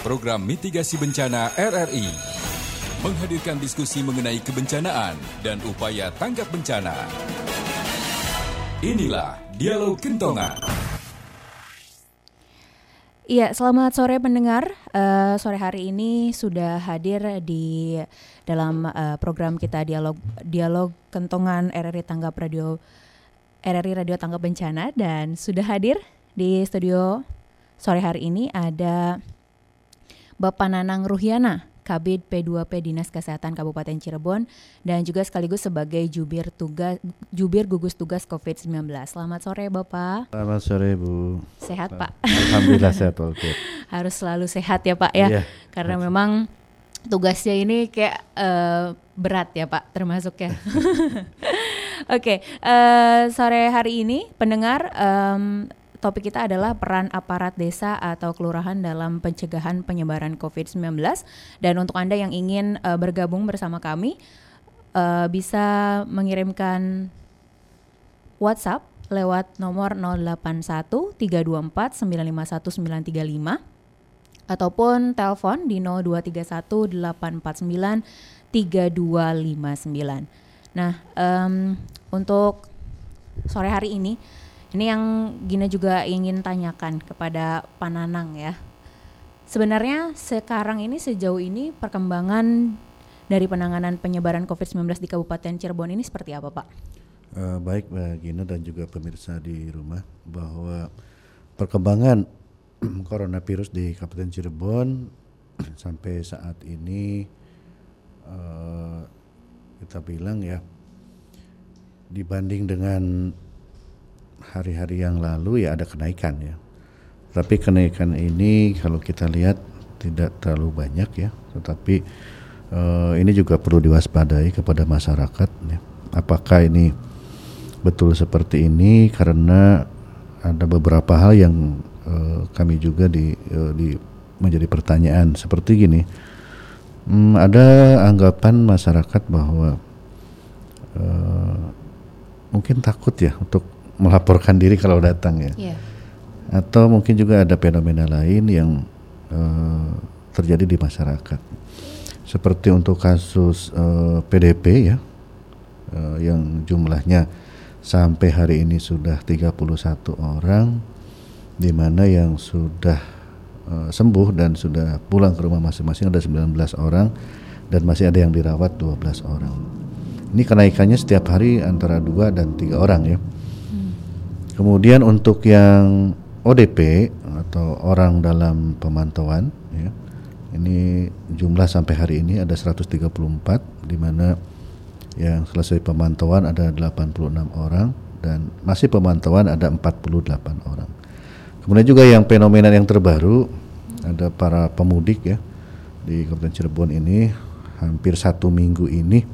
program mitigasi bencana RRI. Menghadirkan diskusi mengenai kebencanaan dan upaya tanggap bencana. Inilah Dialog Kentongan. Iya, selamat sore pendengar. Uh, sore hari ini sudah hadir di dalam uh, program kita dialog dialog kentongan RRI Tanggap Radio RRI Radio Tanggap Bencana dan sudah hadir di studio sore hari ini ada Bapak Nanang Ruhiana, Kabid P2P Dinas Kesehatan Kabupaten Cirebon dan juga sekaligus sebagai jubir tugas jubir gugus tugas COVID-19. Selamat sore Bapak. Selamat sore Bu. Sehat Pak. Alhamdulillah sehat Pak. Harus selalu sehat ya Pak ya. Iya. Karena memang tugasnya ini kayak uh, berat ya Pak termasuk ya. Oke, okay, uh, eh, sore hari ini pendengar um, topik kita adalah peran aparat desa atau kelurahan dalam pencegahan penyebaran COVID-19. Dan untuk Anda yang ingin uh, bergabung bersama kami, uh, bisa mengirimkan WhatsApp lewat nomor 081 324 951 935 ataupun telepon di 0231 849 3259. Nah, um, untuk sore hari ini ini yang Gina juga ingin tanyakan kepada Pananang ya. Sebenarnya sekarang ini sejauh ini perkembangan dari penanganan penyebaran COVID-19 di Kabupaten Cirebon ini seperti apa Pak? Uh, baik Mbak Gina dan juga pemirsa di rumah bahwa perkembangan coronavirus di Kabupaten Cirebon sampai saat ini uh, kita bilang ya dibanding dengan hari-hari yang lalu ya ada kenaikan ya. Tapi kenaikan ini kalau kita lihat tidak terlalu banyak ya, tetapi uh, ini juga perlu diwaspadai kepada masyarakat ya. Apakah ini betul seperti ini karena ada beberapa hal yang uh, kami juga di, uh, di menjadi pertanyaan seperti gini. Hmm, ada anggapan masyarakat bahwa uh, mungkin takut ya untuk melaporkan diri kalau datang ya. Yeah. Atau mungkin juga ada fenomena lain yang uh, terjadi di masyarakat. Seperti untuk kasus uh, eh, PDP ya, uh, yang jumlahnya sampai hari ini sudah 31 orang, di mana yang sudah uh, sembuh dan sudah pulang ke rumah masing-masing ada 19 orang dan masih ada yang dirawat 12 orang. Ini kenaikannya setiap hari antara dua dan tiga orang ya. Kemudian untuk yang ODP atau orang dalam pemantauan ya, ini jumlah sampai hari ini ada 134 di mana yang selesai pemantauan ada 86 orang dan masih pemantauan ada 48 orang. Kemudian juga yang fenomena yang terbaru ada para pemudik ya di Kabupaten Cirebon ini hampir satu minggu ini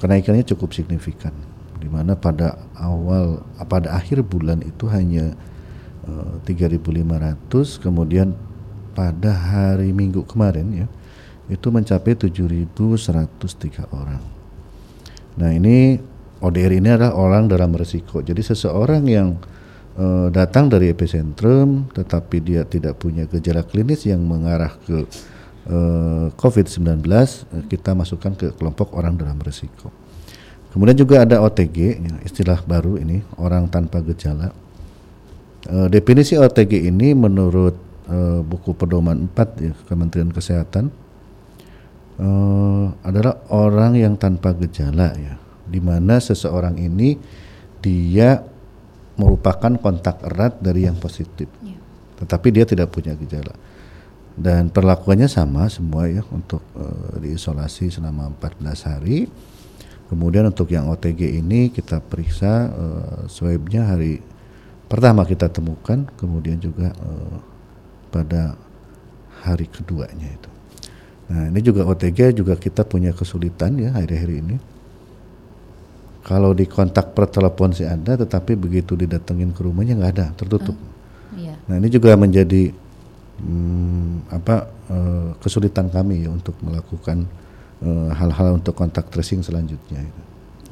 kenaikannya cukup signifikan di mana pada awal pada akhir bulan itu hanya uh, eh, 3.500 kemudian pada hari Minggu kemarin ya itu mencapai 7.103 orang. Nah ini ODR ini adalah orang dalam resiko. Jadi seseorang yang uh, datang dari epicentrum tetapi dia tidak punya gejala klinis yang mengarah ke eh, COVID-19 kita masukkan ke kelompok orang dalam resiko. Kemudian juga ada OTG, ya, istilah baru ini orang tanpa gejala. E, definisi OTG ini menurut e, buku pedoman 4 ya, Kementerian Kesehatan e, adalah orang yang tanpa gejala ya, di mana seseorang ini dia merupakan kontak erat dari yang positif, ya. tetapi dia tidak punya gejala dan perlakuannya sama semua ya untuk e, diisolasi selama 14 hari Kemudian untuk yang OTG ini kita periksa uh, swabnya hari pertama kita temukan, kemudian juga uh, pada hari keduanya itu. Nah ini juga OTG juga kita punya kesulitan ya hari-hari ini. Kalau di kontak per telepon sih ada, tetapi begitu didatengin ke rumahnya nggak ada, tertutup. Uh, iya. Nah ini juga menjadi hmm, apa uh, kesulitan kami ya untuk melakukan hal-hal uh, untuk kontak tracing selanjutnya.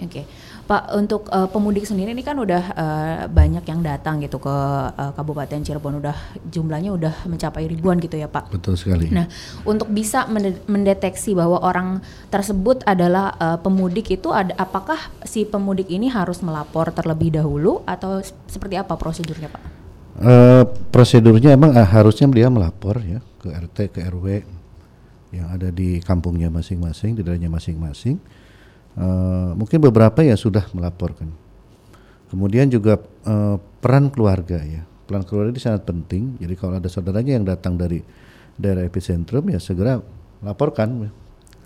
Oke, okay. Pak untuk uh, pemudik sendiri ini kan udah uh, banyak yang datang gitu ke uh, Kabupaten Cirebon, udah jumlahnya udah mencapai ribuan gitu ya Pak. Betul sekali. Nah, untuk bisa mendeteksi bahwa orang tersebut adalah uh, pemudik itu, ada apakah si pemudik ini harus melapor terlebih dahulu atau seperti apa prosedurnya Pak? Uh, prosedurnya emang uh, harusnya dia melapor ya ke RT ke RW yang ada di kampungnya masing-masing, di daerahnya masing-masing uh, mungkin beberapa ya sudah melaporkan. Kemudian juga uh, peran keluarga ya, peran keluarga ini sangat penting. Jadi kalau ada saudaranya yang datang dari daerah epicentrum ya segera laporkan.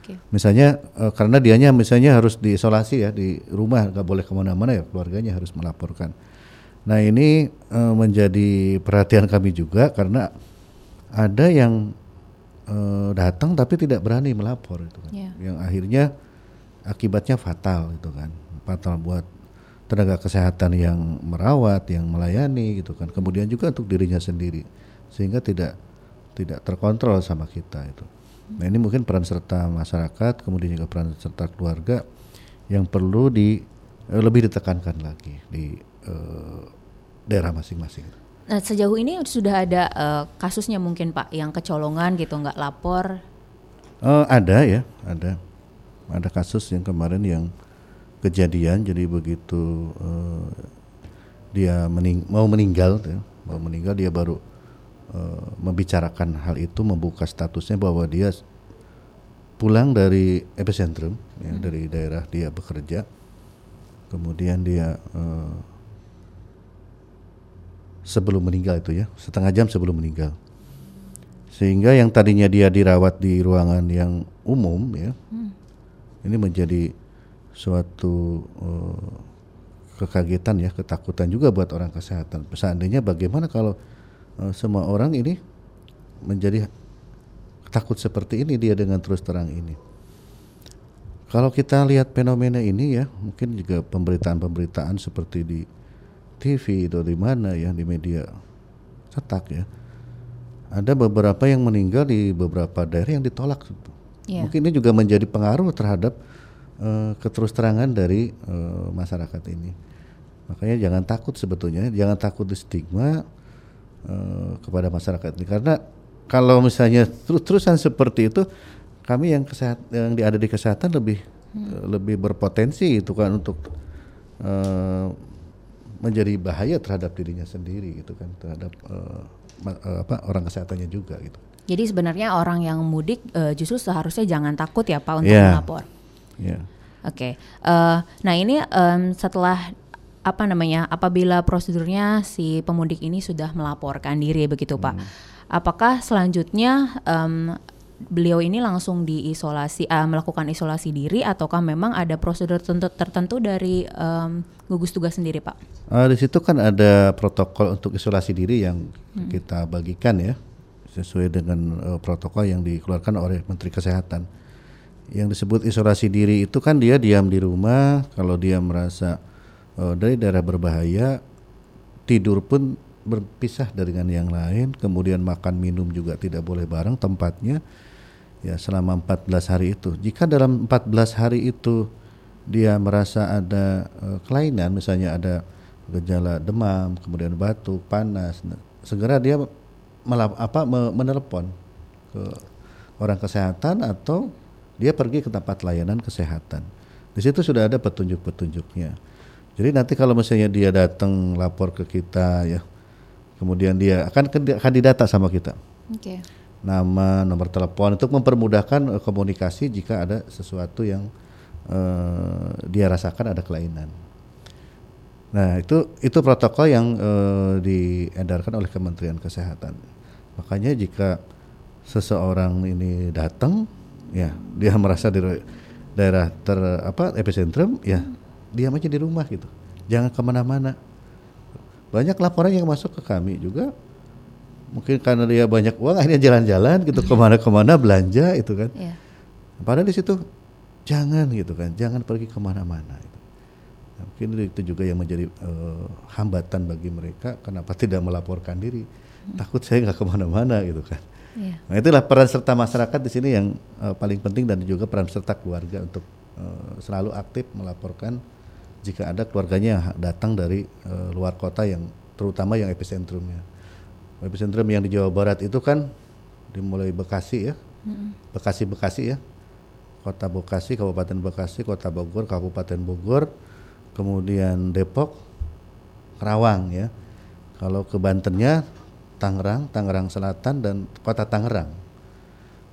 Okay. Misalnya uh, karena dianya misalnya harus diisolasi ya di rumah, nggak boleh ke mana-mana ya keluarganya harus melaporkan. Nah ini uh, menjadi perhatian kami juga karena ada yang uh, datang tapi tidak berani melapor itu kan, yeah. yang akhirnya akibatnya fatal gitu kan. Fatal buat tenaga kesehatan yang merawat yang melayani gitu kan. Kemudian juga untuk dirinya sendiri. Sehingga tidak tidak terkontrol sama kita itu. Nah ini mungkin peran serta masyarakat kemudian juga peran serta keluarga yang perlu di eh, lebih ditekankan lagi di eh, daerah masing-masing. Nah sejauh ini sudah ada uh, kasusnya mungkin Pak yang kecolongan gitu nggak lapor? Uh, ada ya, ada ada kasus yang kemarin yang kejadian jadi begitu uh, dia mening mau meninggal ya, mau meninggal dia baru uh, membicarakan hal itu membuka statusnya bahwa dia pulang dari epicentrum ya, hmm. dari daerah dia bekerja kemudian dia uh, sebelum meninggal itu ya setengah jam sebelum meninggal sehingga yang tadinya dia dirawat di ruangan yang umum ya hmm ini menjadi suatu uh, kekagetan ya, ketakutan juga buat orang kesehatan. Seandainya bagaimana kalau uh, semua orang ini menjadi takut seperti ini dia dengan terus terang ini. Kalau kita lihat fenomena ini ya, mungkin juga pemberitaan-pemberitaan seperti di TV atau di mana ya di media cetak ya. Ada beberapa yang meninggal di beberapa daerah yang ditolak Yeah. Mungkin ini juga menjadi pengaruh terhadap uh, keterus terangan dari uh, masyarakat ini. Makanya jangan takut sebetulnya, jangan takut di stigma uh, kepada masyarakat ini karena kalau misalnya terus-terusan seperti itu, kami yang kesehat yang ada di kesehatan lebih hmm. lebih berpotensi itu kan untuk uh, menjadi bahaya terhadap dirinya sendiri gitu kan terhadap uh, apa orang kesehatannya juga gitu. Jadi sebenarnya orang yang mudik uh, justru seharusnya jangan takut ya Pak untuk yeah. melapor. Yeah. Oke. Okay. Uh, nah ini um, setelah apa namanya apabila prosedurnya si pemudik ini sudah melaporkan diri begitu Pak. Hmm. Apakah selanjutnya um, beliau ini langsung diisolasi uh, melakukan isolasi diri ataukah memang ada prosedur tertentu, tertentu dari um, gugus tugas sendiri Pak? Uh, di situ kan ada protokol untuk isolasi diri yang hmm. kita bagikan ya sesuai dengan uh, protokol yang dikeluarkan oleh Menteri Kesehatan. Yang disebut isolasi diri itu kan dia diam di rumah, kalau dia merasa uh, dari daerah berbahaya, tidur pun berpisah dengan yang lain, kemudian makan minum juga tidak boleh bareng tempatnya ya selama 14 hari itu. Jika dalam 14 hari itu dia merasa ada uh, kelainan, misalnya ada gejala demam, kemudian batuk, panas, nah, segera dia melap, apa menelpon ke orang kesehatan atau dia pergi ke tempat layanan kesehatan. Di situ sudah ada petunjuk-petunjuknya. Jadi nanti kalau misalnya dia datang lapor ke kita ya, kemudian dia akan akan didata sama kita. Okay. Nama, nomor telepon untuk mempermudahkan uh, komunikasi jika ada sesuatu yang uh, dia rasakan ada kelainan. Nah itu itu protokol yang uh, diedarkan oleh Kementerian Kesehatan. Makanya jika seseorang ini datang, ya dia merasa di daerah ter apa epicentrum, ya diam aja di rumah gitu, jangan ke mana-mana. Banyak laporan yang masuk ke kami juga, mungkin karena dia banyak uang akhirnya jalan-jalan gitu ke mana-kemana belanja itu kan. Yeah. Padahal di situ jangan gitu kan, jangan pergi ke mana-mana. Gitu. Nah, mungkin itu juga yang menjadi uh, hambatan bagi mereka kenapa tidak melaporkan diri takut saya nggak ke mana-mana gitu kan. Yeah. Nah itulah peran serta masyarakat di sini yang uh, paling penting dan juga peran serta keluarga untuk uh, selalu aktif melaporkan jika ada keluarganya yang datang dari uh, luar kota yang terutama yang epicentrumnya. Epicentrum yang di Jawa Barat itu kan dimulai Bekasi ya, Bekasi Bekasi ya, Kota Bekasi, Kabupaten Bekasi, Kota Bogor, Kabupaten Bogor, kemudian Depok, Kerawang ya. Kalau ke Bantennya Tangerang, Tangerang Selatan dan Kota Tangerang.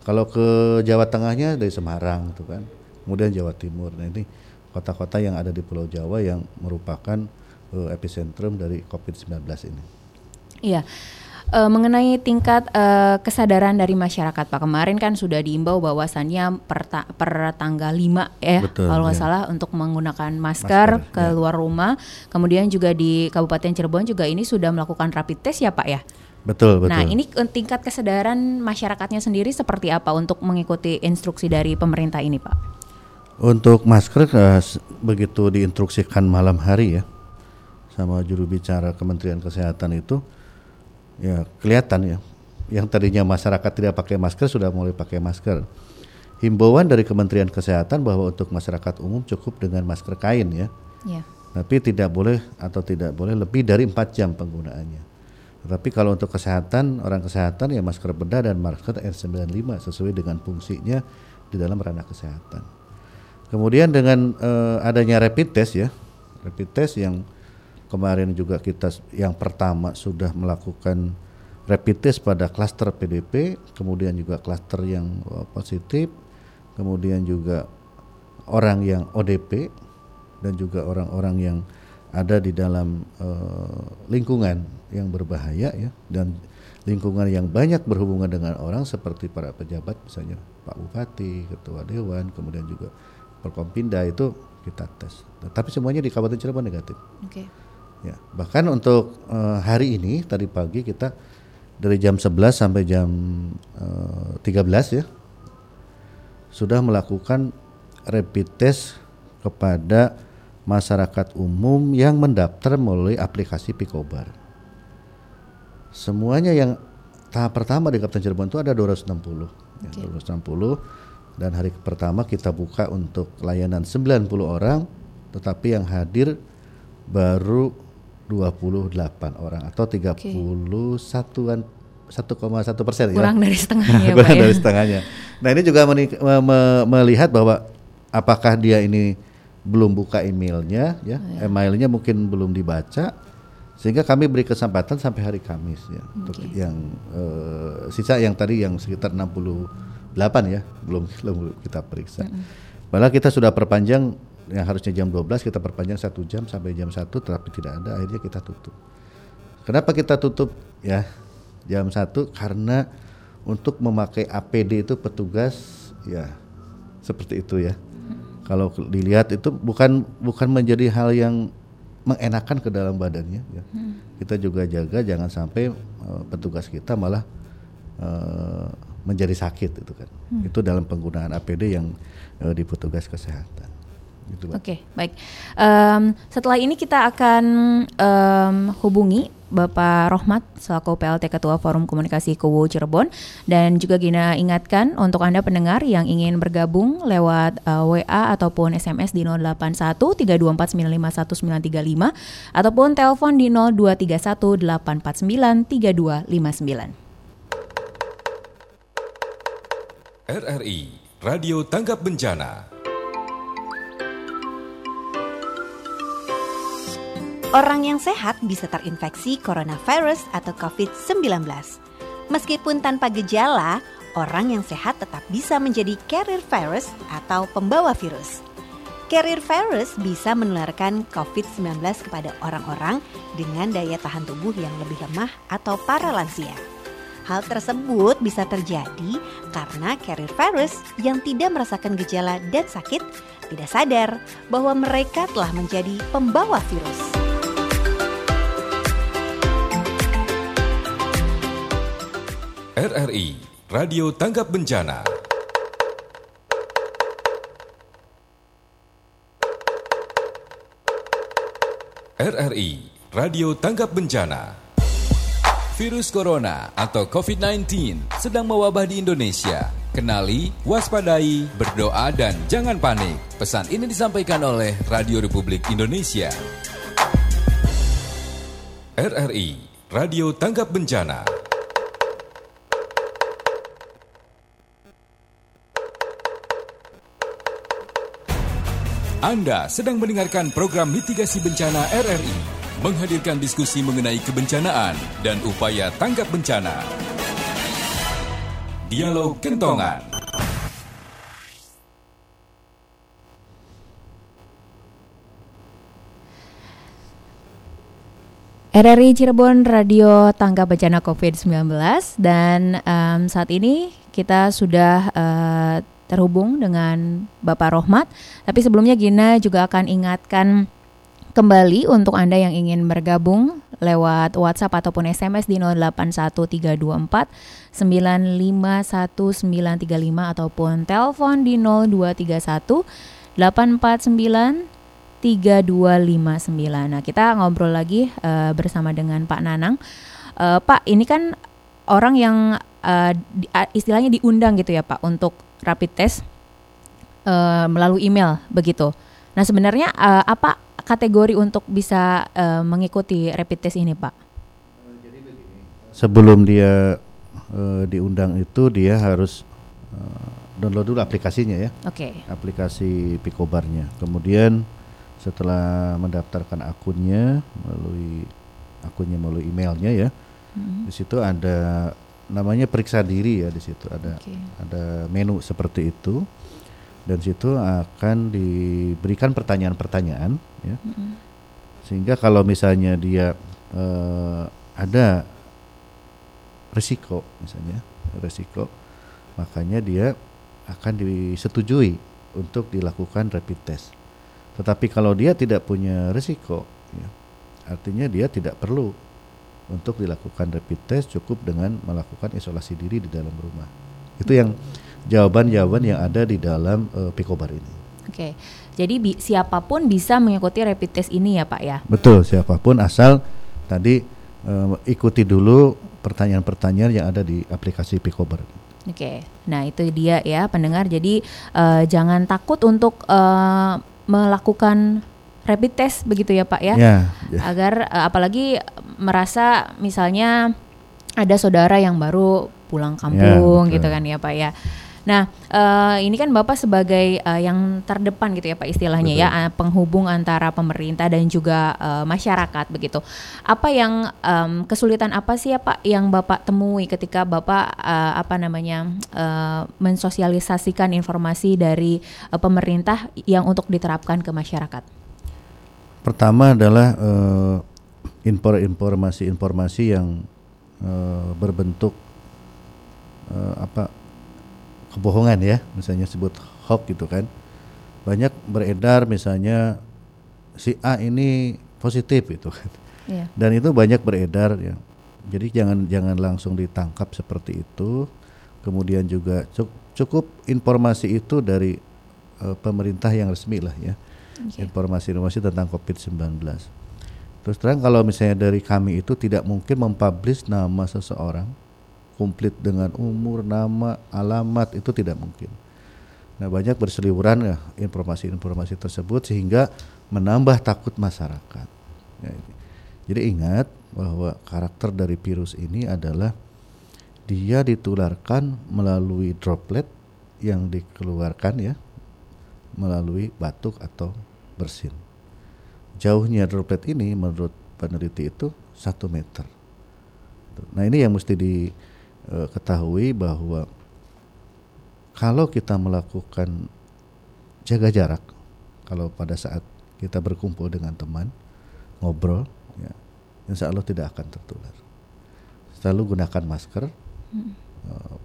Kalau ke Jawa Tengahnya dari Semarang itu kan. Kemudian Jawa Timur. Nah ini kota-kota yang ada di Pulau Jawa yang merupakan uh, epicentrum dari COVID-19 ini. Iya. Uh, mengenai tingkat uh, kesadaran dari masyarakat Pak kemarin kan sudah diimbau bahwasannya per, ta per tanggal 5 ya Betul, kalau nggak ya. salah untuk menggunakan masker, masker keluar ya. rumah. Kemudian juga di Kabupaten Cirebon juga ini sudah melakukan rapid test ya Pak ya. Betul, betul. Nah, ini tingkat kesadaran masyarakatnya sendiri seperti apa untuk mengikuti instruksi dari pemerintah ini, Pak? Untuk masker begitu diinstruksikan malam hari ya sama juru bicara Kementerian Kesehatan itu ya kelihatan ya yang tadinya masyarakat tidak pakai masker sudah mulai pakai masker. Himbauan dari Kementerian Kesehatan bahwa untuk masyarakat umum cukup dengan masker kain ya. ya. Tapi tidak boleh atau tidak boleh lebih dari empat jam penggunaannya. Tapi kalau untuk kesehatan, orang kesehatan ya masker bedah dan masker N95 sesuai dengan fungsinya di dalam ranah kesehatan. Kemudian dengan uh, adanya rapid test ya, rapid test yang kemarin juga kita yang pertama sudah melakukan rapid test pada klaster PDP, kemudian juga klaster yang uh, positif, kemudian juga orang yang ODP dan juga orang-orang yang ada di dalam uh, lingkungan yang berbahaya ya dan lingkungan yang banyak berhubungan dengan orang seperti para pejabat misalnya Pak Bupati, Ketua Dewan, kemudian juga Perkompinda itu kita tes. Tapi semuanya di Kabupaten Cirebon negatif. Okay. Ya, bahkan untuk uh, hari ini tadi pagi kita dari jam 11 sampai jam uh, eh, 13 ya sudah melakukan rapid test kepada masyarakat umum yang mendaftar melalui aplikasi Picobar. Semuanya yang tahap pertama di Kabupaten Cirebon itu ada 260. Okay. Ya, 260 dan hari pertama kita buka untuk layanan 90 orang tetapi yang hadir baru 28 orang atau 31-an okay. 1,1 persen ya. Kurang dari setengahnya. Kurang ya. dari setengahnya. Nah ini juga me me melihat bahwa apakah dia ini belum buka emailnya, ya, oh, ya. emailnya mungkin belum dibaca, sehingga kami beri kesempatan sampai hari Kamis ya okay. untuk yang uh, sisa yang tadi yang sekitar 68 ya belum belum kita periksa. Mm -hmm. Malah kita sudah perpanjang yang harusnya jam 12 kita perpanjang satu jam sampai jam satu tetapi tidak ada akhirnya kita tutup. Kenapa kita tutup ya jam satu karena untuk memakai APD itu petugas ya seperti itu ya. Kalau dilihat itu bukan bukan menjadi hal yang mengenakan ke dalam badannya ya. Hmm. Kita juga jaga jangan sampai uh, petugas kita malah uh, menjadi sakit itu kan. Hmm. Itu dalam penggunaan APD yang uh, di petugas kesehatan. Gitu, Oke, okay, baik. Um, setelah ini kita akan um, hubungi Bapak Rohmat selaku PLT Ketua Forum Komunikasi Kowo Cirebon dan juga Gina ingatkan untuk Anda pendengar yang ingin bergabung lewat uh, eh, WA ataupun SMS di 081 324 ataupun telepon di 0231 849 3259. RRI Radio Tanggap Bencana Orang yang sehat bisa terinfeksi coronavirus atau COVID-19. Meskipun tanpa gejala, orang yang sehat tetap bisa menjadi carrier virus atau pembawa virus. Carrier virus bisa menularkan COVID-19 kepada orang-orang dengan daya tahan tubuh yang lebih lemah atau para lansia. Hal tersebut bisa terjadi karena carrier virus yang tidak merasakan gejala dan sakit tidak sadar bahwa mereka telah menjadi pembawa virus. RRI Radio Tanggap Bencana. RRI Radio Tanggap Bencana. Virus corona atau COVID-19 sedang mewabah di Indonesia. Kenali, waspadai, berdoa, dan jangan panik. Pesan ini disampaikan oleh Radio Republik Indonesia. RRI, Radio Tanggap Bencana. Anda sedang mendengarkan program mitigasi bencana RRI, menghadirkan diskusi mengenai kebencanaan dan upaya tanggap bencana. Dialog Kentongan. RRI Cirebon Radio Tanggap Bencana COVID-19 dan um, saat ini kita sudah uh, terhubung dengan Bapak Rohmat. Tapi sebelumnya Gina juga akan ingatkan kembali untuk Anda yang ingin bergabung lewat WhatsApp ataupun SMS di 081324 951935 ataupun telepon di 0231 849 3259. Nah, kita ngobrol lagi uh, bersama dengan Pak Nanang. Uh, Pak, ini kan orang yang uh, di, uh, istilahnya diundang gitu ya Pak untuk rapid test uh, melalui email begitu. Nah sebenarnya uh, apa kategori untuk bisa uh, mengikuti rapid test ini Pak? Sebelum dia uh, diundang itu dia harus uh, download dulu aplikasinya ya. Oke. Okay. Aplikasi Picobarnya. Kemudian setelah mendaftarkan akunnya melalui akunnya melalui emailnya ya. Hmm. Di situ ada namanya periksa diri ya di situ ada okay. ada menu seperti itu dan situ akan diberikan pertanyaan-pertanyaan ya mm -hmm. sehingga kalau misalnya dia uh, ada risiko misalnya risiko makanya dia akan disetujui untuk dilakukan rapid test tetapi kalau dia tidak punya risiko ya, artinya dia tidak perlu untuk dilakukan rapid test cukup dengan melakukan isolasi diri di dalam rumah. Itu yang jawaban-jawaban yang ada di dalam uh, Picobar ini. Oke. Jadi bi siapa pun bisa mengikuti rapid test ini ya, Pak ya. Betul, siapa pun asal tadi uh, ikuti dulu pertanyaan-pertanyaan yang ada di aplikasi Picobar. Oke. Nah, itu dia ya pendengar. Jadi uh, jangan takut untuk uh, melakukan rapid test begitu ya Pak ya, ya, ya. agar uh, apalagi merasa misalnya ada saudara yang baru pulang ya, kampung ya, gitu kan ya Pak ya. Nah, uh, ini kan Bapak sebagai uh, yang terdepan gitu ya Pak istilahnya ya, Betul. ya, penghubung antara pemerintah dan juga uh, masyarakat begitu. Apa yang um, kesulitan apa sih ya Pak yang Bapak temui ketika Bapak uh, apa namanya uh, mensosialisasikan informasi dari uh, pemerintah yang untuk diterapkan ke masyarakat? Pertama adalah uh, informasi-informasi yang uh, berbentuk uh, apa kebohongan ya, misalnya sebut hoax gitu kan. Banyak beredar misalnya si A ini positif itu kan. Yeah. Dan itu banyak beredar ya. Jadi jangan jangan langsung ditangkap seperti itu. Kemudian juga cukup informasi itu dari uh, pemerintah yang resmi lah ya informasi-informasi tentang COVID-19. Terus terang kalau misalnya dari kami itu tidak mungkin mempublish nama seseorang komplit dengan umur, nama, alamat itu tidak mungkin. Nah banyak berseliweran ya informasi-informasi tersebut sehingga menambah takut masyarakat. Ya, jadi ingat bahwa karakter dari virus ini adalah dia ditularkan melalui droplet yang dikeluarkan ya melalui batuk atau bersin. Jauhnya droplet ini menurut peneliti itu satu meter. Nah ini yang mesti diketahui eh, bahwa kalau kita melakukan jaga jarak, kalau pada saat kita berkumpul dengan teman, ngobrol, ya, insya Allah tidak akan tertular. Selalu gunakan masker, hmm. uh,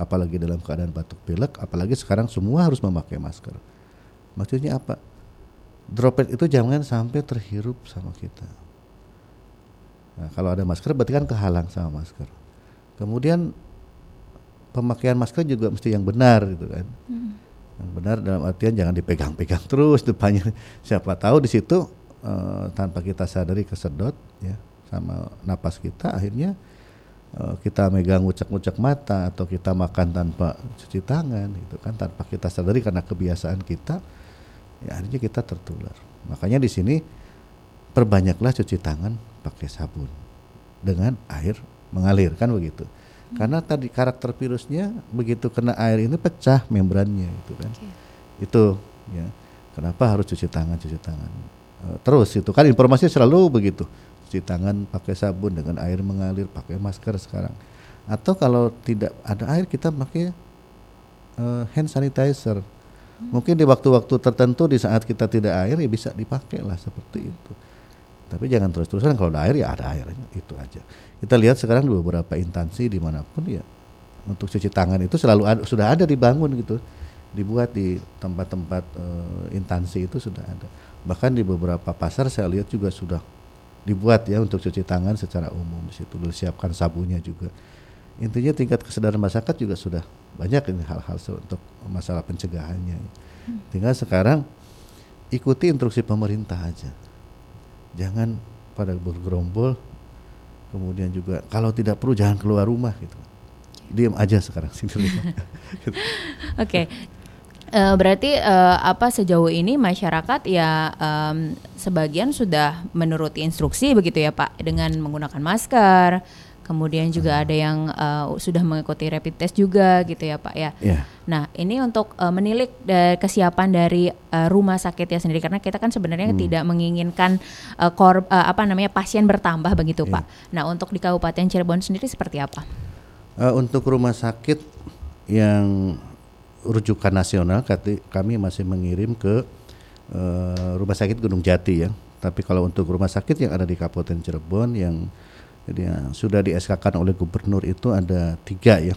apalagi dalam keadaan batuk pilek, apalagi sekarang semua harus memakai masker. Maksudnya apa? Droplet itu jangan sampai terhirup sama kita. Nah, kalau ada masker berarti kan kehalang sama masker. Kemudian pemakaian masker juga mesti yang benar gitu kan. Hmm. Yang benar dalam artian jangan dipegang-pegang terus depannya. Siapa tahu di situ uh, tanpa kita sadari kesedot ya sama napas kita akhirnya uh, kita megang ngucek-ngucek mata atau kita makan tanpa cuci tangan itu kan tanpa kita sadari karena kebiasaan kita ya akhirnya kita tertular makanya di sini perbanyaklah cuci tangan pakai sabun dengan air mengalir kan begitu hmm. karena tadi karakter virusnya begitu kena air ini pecah membrannya itu kan okay. itu ya kenapa harus cuci tangan cuci tangan uh, terus itu kan informasi selalu begitu cuci tangan pakai sabun dengan air mengalir, pakai masker sekarang. Atau kalau tidak ada air kita pakai uh, hand sanitizer. Mungkin di waktu-waktu tertentu di saat kita tidak air ya bisa dipakai lah seperti itu. Tapi jangan terus-terusan kalau ada air ya ada airnya itu aja. Kita lihat sekarang di beberapa instansi di mana pun ya untuk cuci tangan itu selalu ada, sudah ada dibangun gitu, dibuat di tempat-tempat uh, instansi itu sudah ada. Bahkan di beberapa pasar saya lihat juga sudah dibuat ya untuk cuci tangan secara umum di situ disiapkan sabunnya juga intinya tingkat kesadaran masyarakat juga sudah banyak ini hal-hal untuk masalah pencegahannya. Hmm. tinggal sekarang ikuti instruksi pemerintah aja. Jangan pada bergerombol kemudian juga kalau tidak perlu jangan keluar rumah gitu. Diam aja sekarang sini. Oke, okay. Uh, berarti uh, apa sejauh ini masyarakat ya um, sebagian sudah menuruti instruksi begitu ya Pak? Dengan menggunakan masker, kemudian juga hmm. ada yang uh, sudah mengikuti rapid test juga gitu ya Pak ya. Yeah. Nah ini untuk uh, menilik dari kesiapan dari uh, rumah sakit ya sendiri karena kita kan sebenarnya hmm. tidak menginginkan uh, kor uh, apa namanya pasien bertambah begitu yeah. Pak. Nah untuk di Kabupaten Cirebon sendiri seperti apa? Uh, untuk rumah sakit yang rujukan nasional kami masih mengirim ke uh, rumah sakit Gunung Jati ya. Tapi kalau untuk rumah sakit yang ada di Kabupaten Cirebon yang yang sudah di SK oleh gubernur itu ada tiga ya.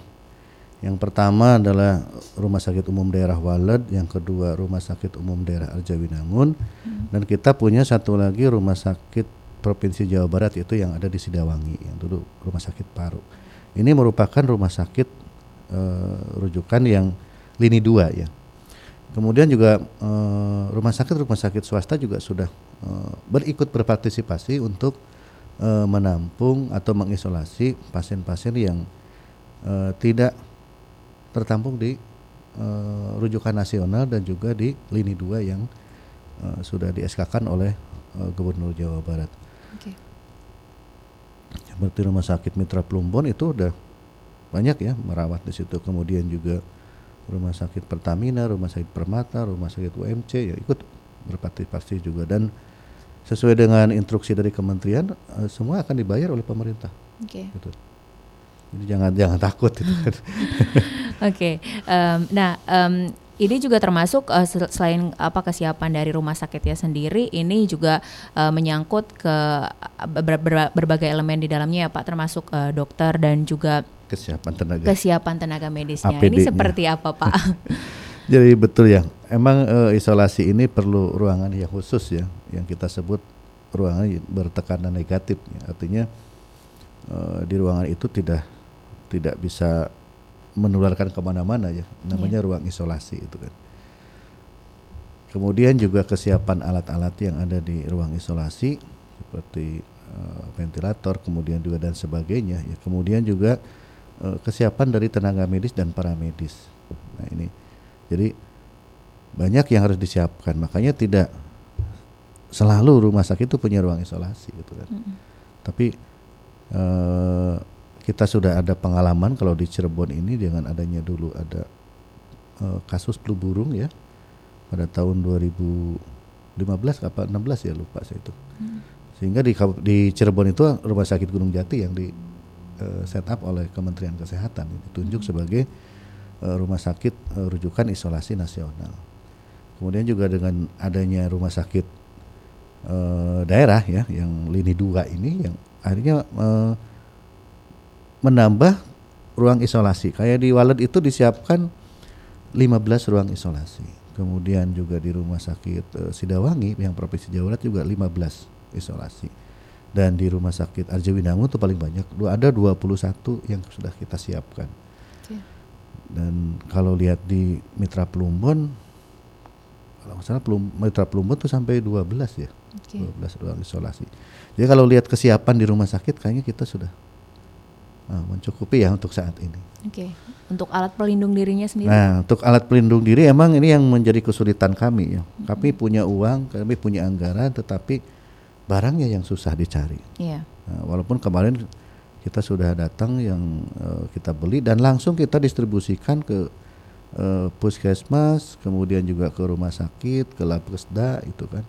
Yang pertama adalah Rumah Sakit Umum Daerah Waled, yang kedua Rumah Sakit Umum Daerah Arjawinangun, hmm. dan kita punya satu lagi Rumah Sakit Provinsi Jawa Barat itu yang ada di Sidawangi, yang dulu Rumah Sakit Paru. Ini merupakan rumah sakit uh, rujukan yang lini dua ya. Kemudian juga uh, rumah sakit rumah sakit swasta juga sudah uh, berikut berpartisipasi untuk uh, menampung atau mengisolasi pasien-pasien yang uh, tidak tertampung di uh, rujukan nasional dan juga di lini dua yang uh, sudah di oleh uh, Gubernur Jawa Barat. Okay. Seperti rumah sakit Mitra Plumbon itu udah banyak ya merawat di situ. Kemudian juga rumah sakit Pertamina, rumah sakit Permata, rumah sakit UMC ya ikut berpartisipasi juga dan sesuai dengan instruksi dari kementerian uh, semua akan dibayar oleh pemerintah. Oke. Okay. Gitu. Jadi jangan jangan takut itu. Oke. okay. Um, nah, um, ini juga termasuk uh, selain apa kesiapan dari rumah sakitnya sendiri ini juga uh, menyangkut ke ber ber berbagai elemen di dalamnya ya Pak termasuk uh, dokter dan juga kesiapan tenaga kesiapan tenaga medisnya. Ini seperti apa Pak? Jadi betul ya. Emang uh, isolasi ini perlu ruangan yang khusus ya yang kita sebut ruangan bertekanan negatif. Ya. Artinya uh, di ruangan itu tidak tidak bisa menularkan ke mana-mana ya. Namanya yeah. ruang isolasi itu kan. Kemudian juga kesiapan alat-alat yang ada di ruang isolasi seperti uh, ventilator kemudian juga dan sebagainya ya. Kemudian juga uh, kesiapan dari tenaga medis dan para medis. Nah ini. Jadi banyak yang harus disiapkan. Makanya tidak selalu rumah sakit itu punya ruang isolasi gitu kan mm tapi uh, kita sudah ada pengalaman kalau di Cirebon ini dengan adanya dulu ada uh, kasus flu burung ya pada tahun 2015 apa 16 ya lupa saya itu. Hmm. Sehingga di di Cirebon itu rumah sakit Gunung Jati yang di uh, set up oleh Kementerian Kesehatan ditunjuk hmm. sebagai uh, rumah sakit rujukan isolasi nasional. Kemudian juga dengan adanya rumah sakit uh, daerah ya yang lini dua ini yang akhirnya uh, menambah ruang isolasi. Kayak di Walet itu disiapkan 15 ruang isolasi. Kemudian juga di Rumah Sakit uh, Sidawangi yang Provinsi Jawa Barat juga 15 isolasi. Dan di Rumah Sakit Arjawinangun itu paling banyak. Ada 21 yang sudah kita siapkan. Okay. Dan kalau lihat di Mitra Plumbon kalau misalnya Plum, Mitra Plumbon itu sampai 12 ya. Okay. 12 ruang isolasi. Jadi kalau lihat kesiapan di rumah sakit kayaknya kita sudah uh, mencukupi ya untuk saat ini. Oke. Okay. Untuk alat pelindung dirinya sendiri? Nah, untuk alat pelindung diri emang ini yang menjadi kesulitan kami ya. Hmm. Kami punya uang, kami punya anggaran, tetapi barangnya yang susah dicari. Iya. Nah, walaupun kemarin kita sudah datang yang uh, kita beli dan langsung kita distribusikan ke uh, puskesmas, kemudian juga ke rumah sakit, ke labkesda itu kan.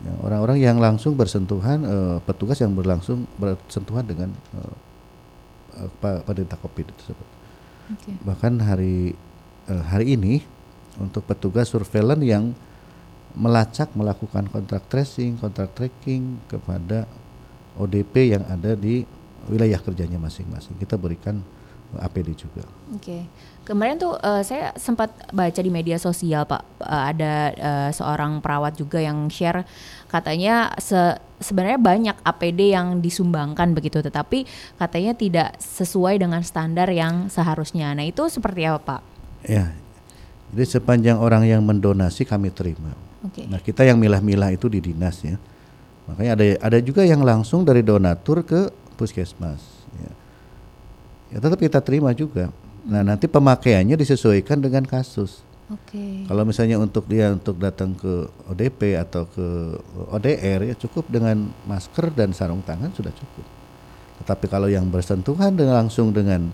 Ya, orang-orang yang langsung bersentuhan, uh, petugas yang berlangsung bersentuhan dengan uh, uh, penderita COVID tersebut. Okay. Bahkan hari uh, hari ini untuk petugas surveillance yang melacak melakukan kontrak tracing, kontrak tracking kepada ODP yang ada di wilayah kerjanya masing-masing. Kita berikan APD juga. Oke. Okay. Kemarin tuh uh, saya sempat baca di media sosial Pak uh, ada uh, seorang perawat juga yang share katanya se sebenarnya banyak APD yang disumbangkan begitu tetapi katanya tidak sesuai dengan standar yang seharusnya. Nah, itu seperti apa, Pak? Ya. Jadi sepanjang orang yang mendonasi kami terima. Okay. Nah, kita yang milah-milah itu di dinas ya. Makanya ada ada juga yang langsung dari donatur ke puskesmas. Ya, ya tetap kita terima juga. Nah nanti pemakaiannya disesuaikan dengan kasus. Okay. Kalau misalnya untuk dia untuk datang ke ODP atau ke ODR ya cukup dengan masker dan sarung tangan sudah cukup. Tetapi kalau yang bersentuhan dengan langsung dengan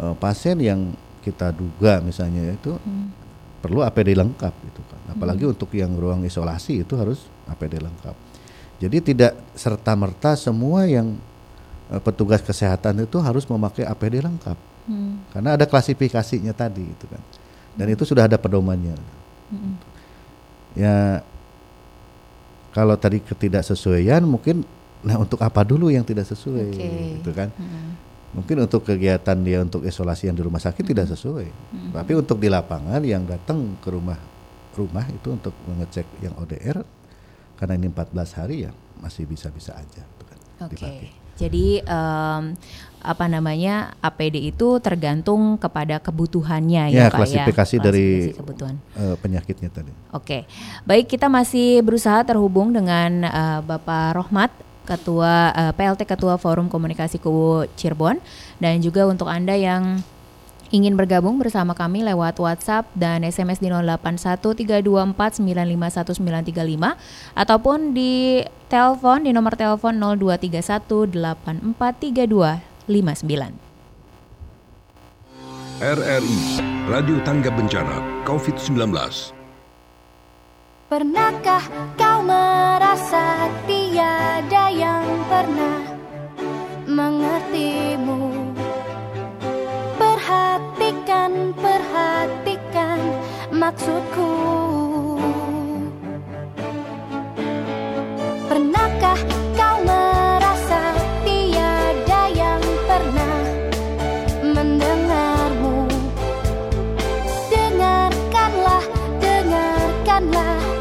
uh, pasien yang kita duga misalnya itu hmm. perlu APD lengkap itu kan. Apalagi hmm. untuk yang ruang isolasi itu harus APD lengkap. Jadi tidak serta merta semua yang Eh, petugas kesehatan itu harus memakai APD lengkap hmm. karena ada klasifikasinya tadi itu kan dan itu sudah ada pedomannya hmm. ya kalau tadi ketidaksesuaian mungkin nah untuk apa dulu yang tidak sesuai okay. gitu kan hmm. mungkin untuk kegiatan dia untuk isolasi yang di rumah sakit hmm. tidak sesuai hmm. tapi untuk di lapangan yang datang ke rumah rumah itu untuk mengecek yang ODR karena ini 14 hari ya masih bisa-bisa aja gitu kan okay. dipakai jadi um, apa namanya APD itu tergantung kepada kebutuhannya ya, ya Pak klasifikasi ya. dari kebutuhan. Uh, penyakitnya tadi. Oke. Baik, kita masih berusaha terhubung dengan uh, Bapak Rohmat Ketua uh, eh, PLT Ketua Forum Komunikasi Kubu Cirebon dan juga untuk Anda yang ingin bergabung bersama kami lewat WhatsApp dan SMS di 081324951935 ataupun di telepon di nomor telepon 0231843259. RRI Radio Tangga Bencana COVID-19. Pernahkah kau merasa tiada yang pernah mengertimu? Perhatikan, perhatikan maksudku 啦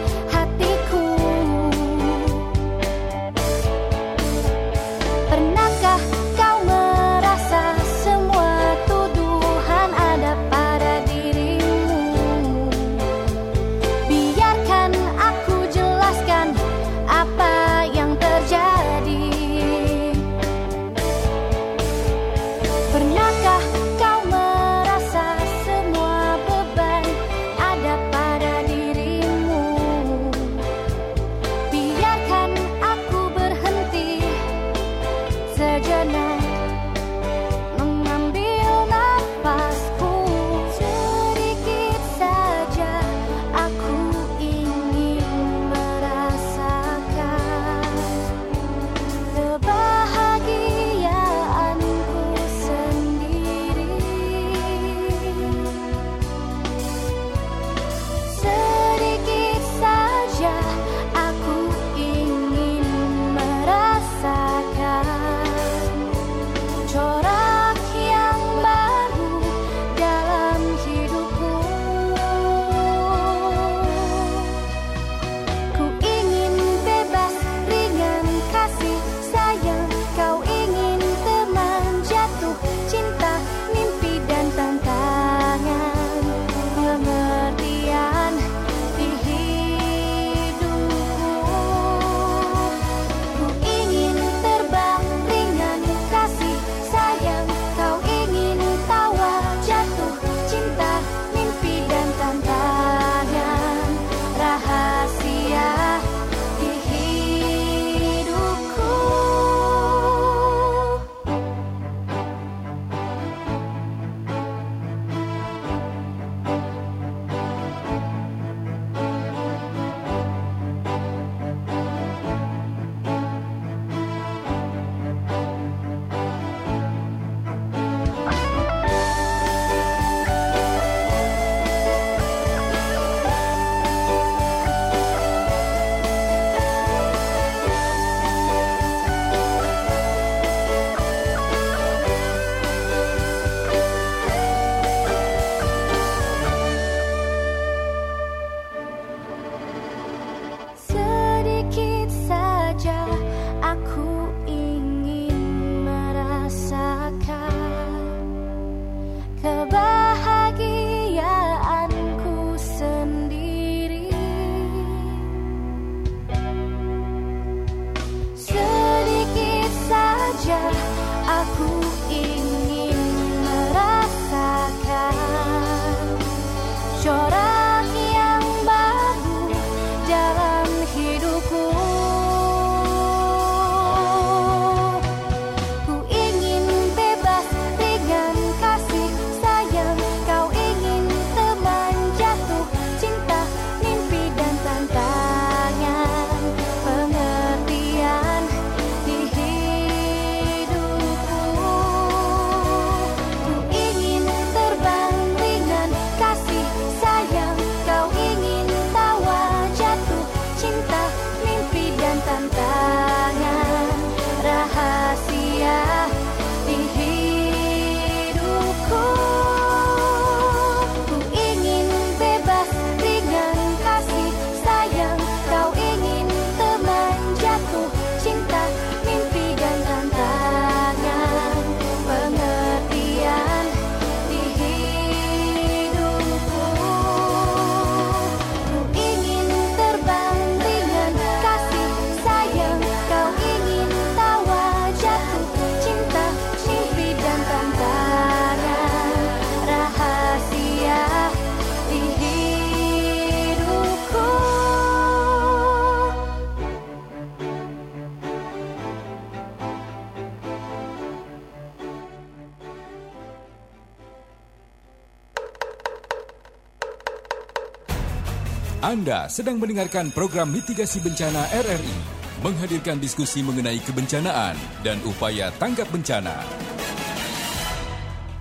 Anda sedang mendengarkan program mitigasi bencana RRI, menghadirkan diskusi mengenai kebencanaan dan upaya tanggap bencana.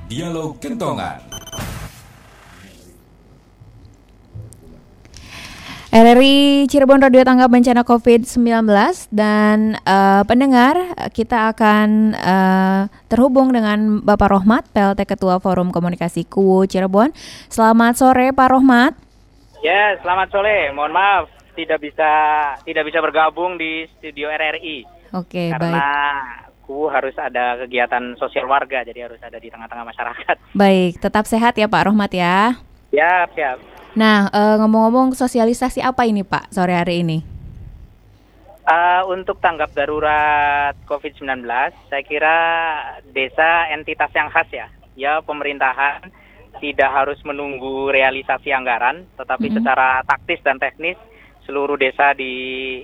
Dialog Kentongan. RRI Cirebon Radio Tanggap Bencana COVID-19 dan eh, pendengar kita akan eh, terhubung dengan Bapak Rohmat PLT Ketua Forum Komunikasi KUWU Cirebon. Selamat sore Pak Rohmat. Ya, selamat sore. Mohon maaf tidak bisa tidak bisa bergabung di studio RRI Oke, karena baik. ku harus ada kegiatan sosial warga jadi harus ada di tengah-tengah masyarakat. Baik, tetap sehat ya Pak Rohmat ya. Ya, siap. Nah, eh, ngomong-ngomong sosialisasi apa ini Pak sore hari ini? Eh, untuk tanggap darurat COVID-19, saya kira desa entitas yang khas ya. Ya, pemerintahan tidak harus menunggu realisasi anggaran, tetapi Mhm. secara taktis dan teknis seluruh desa di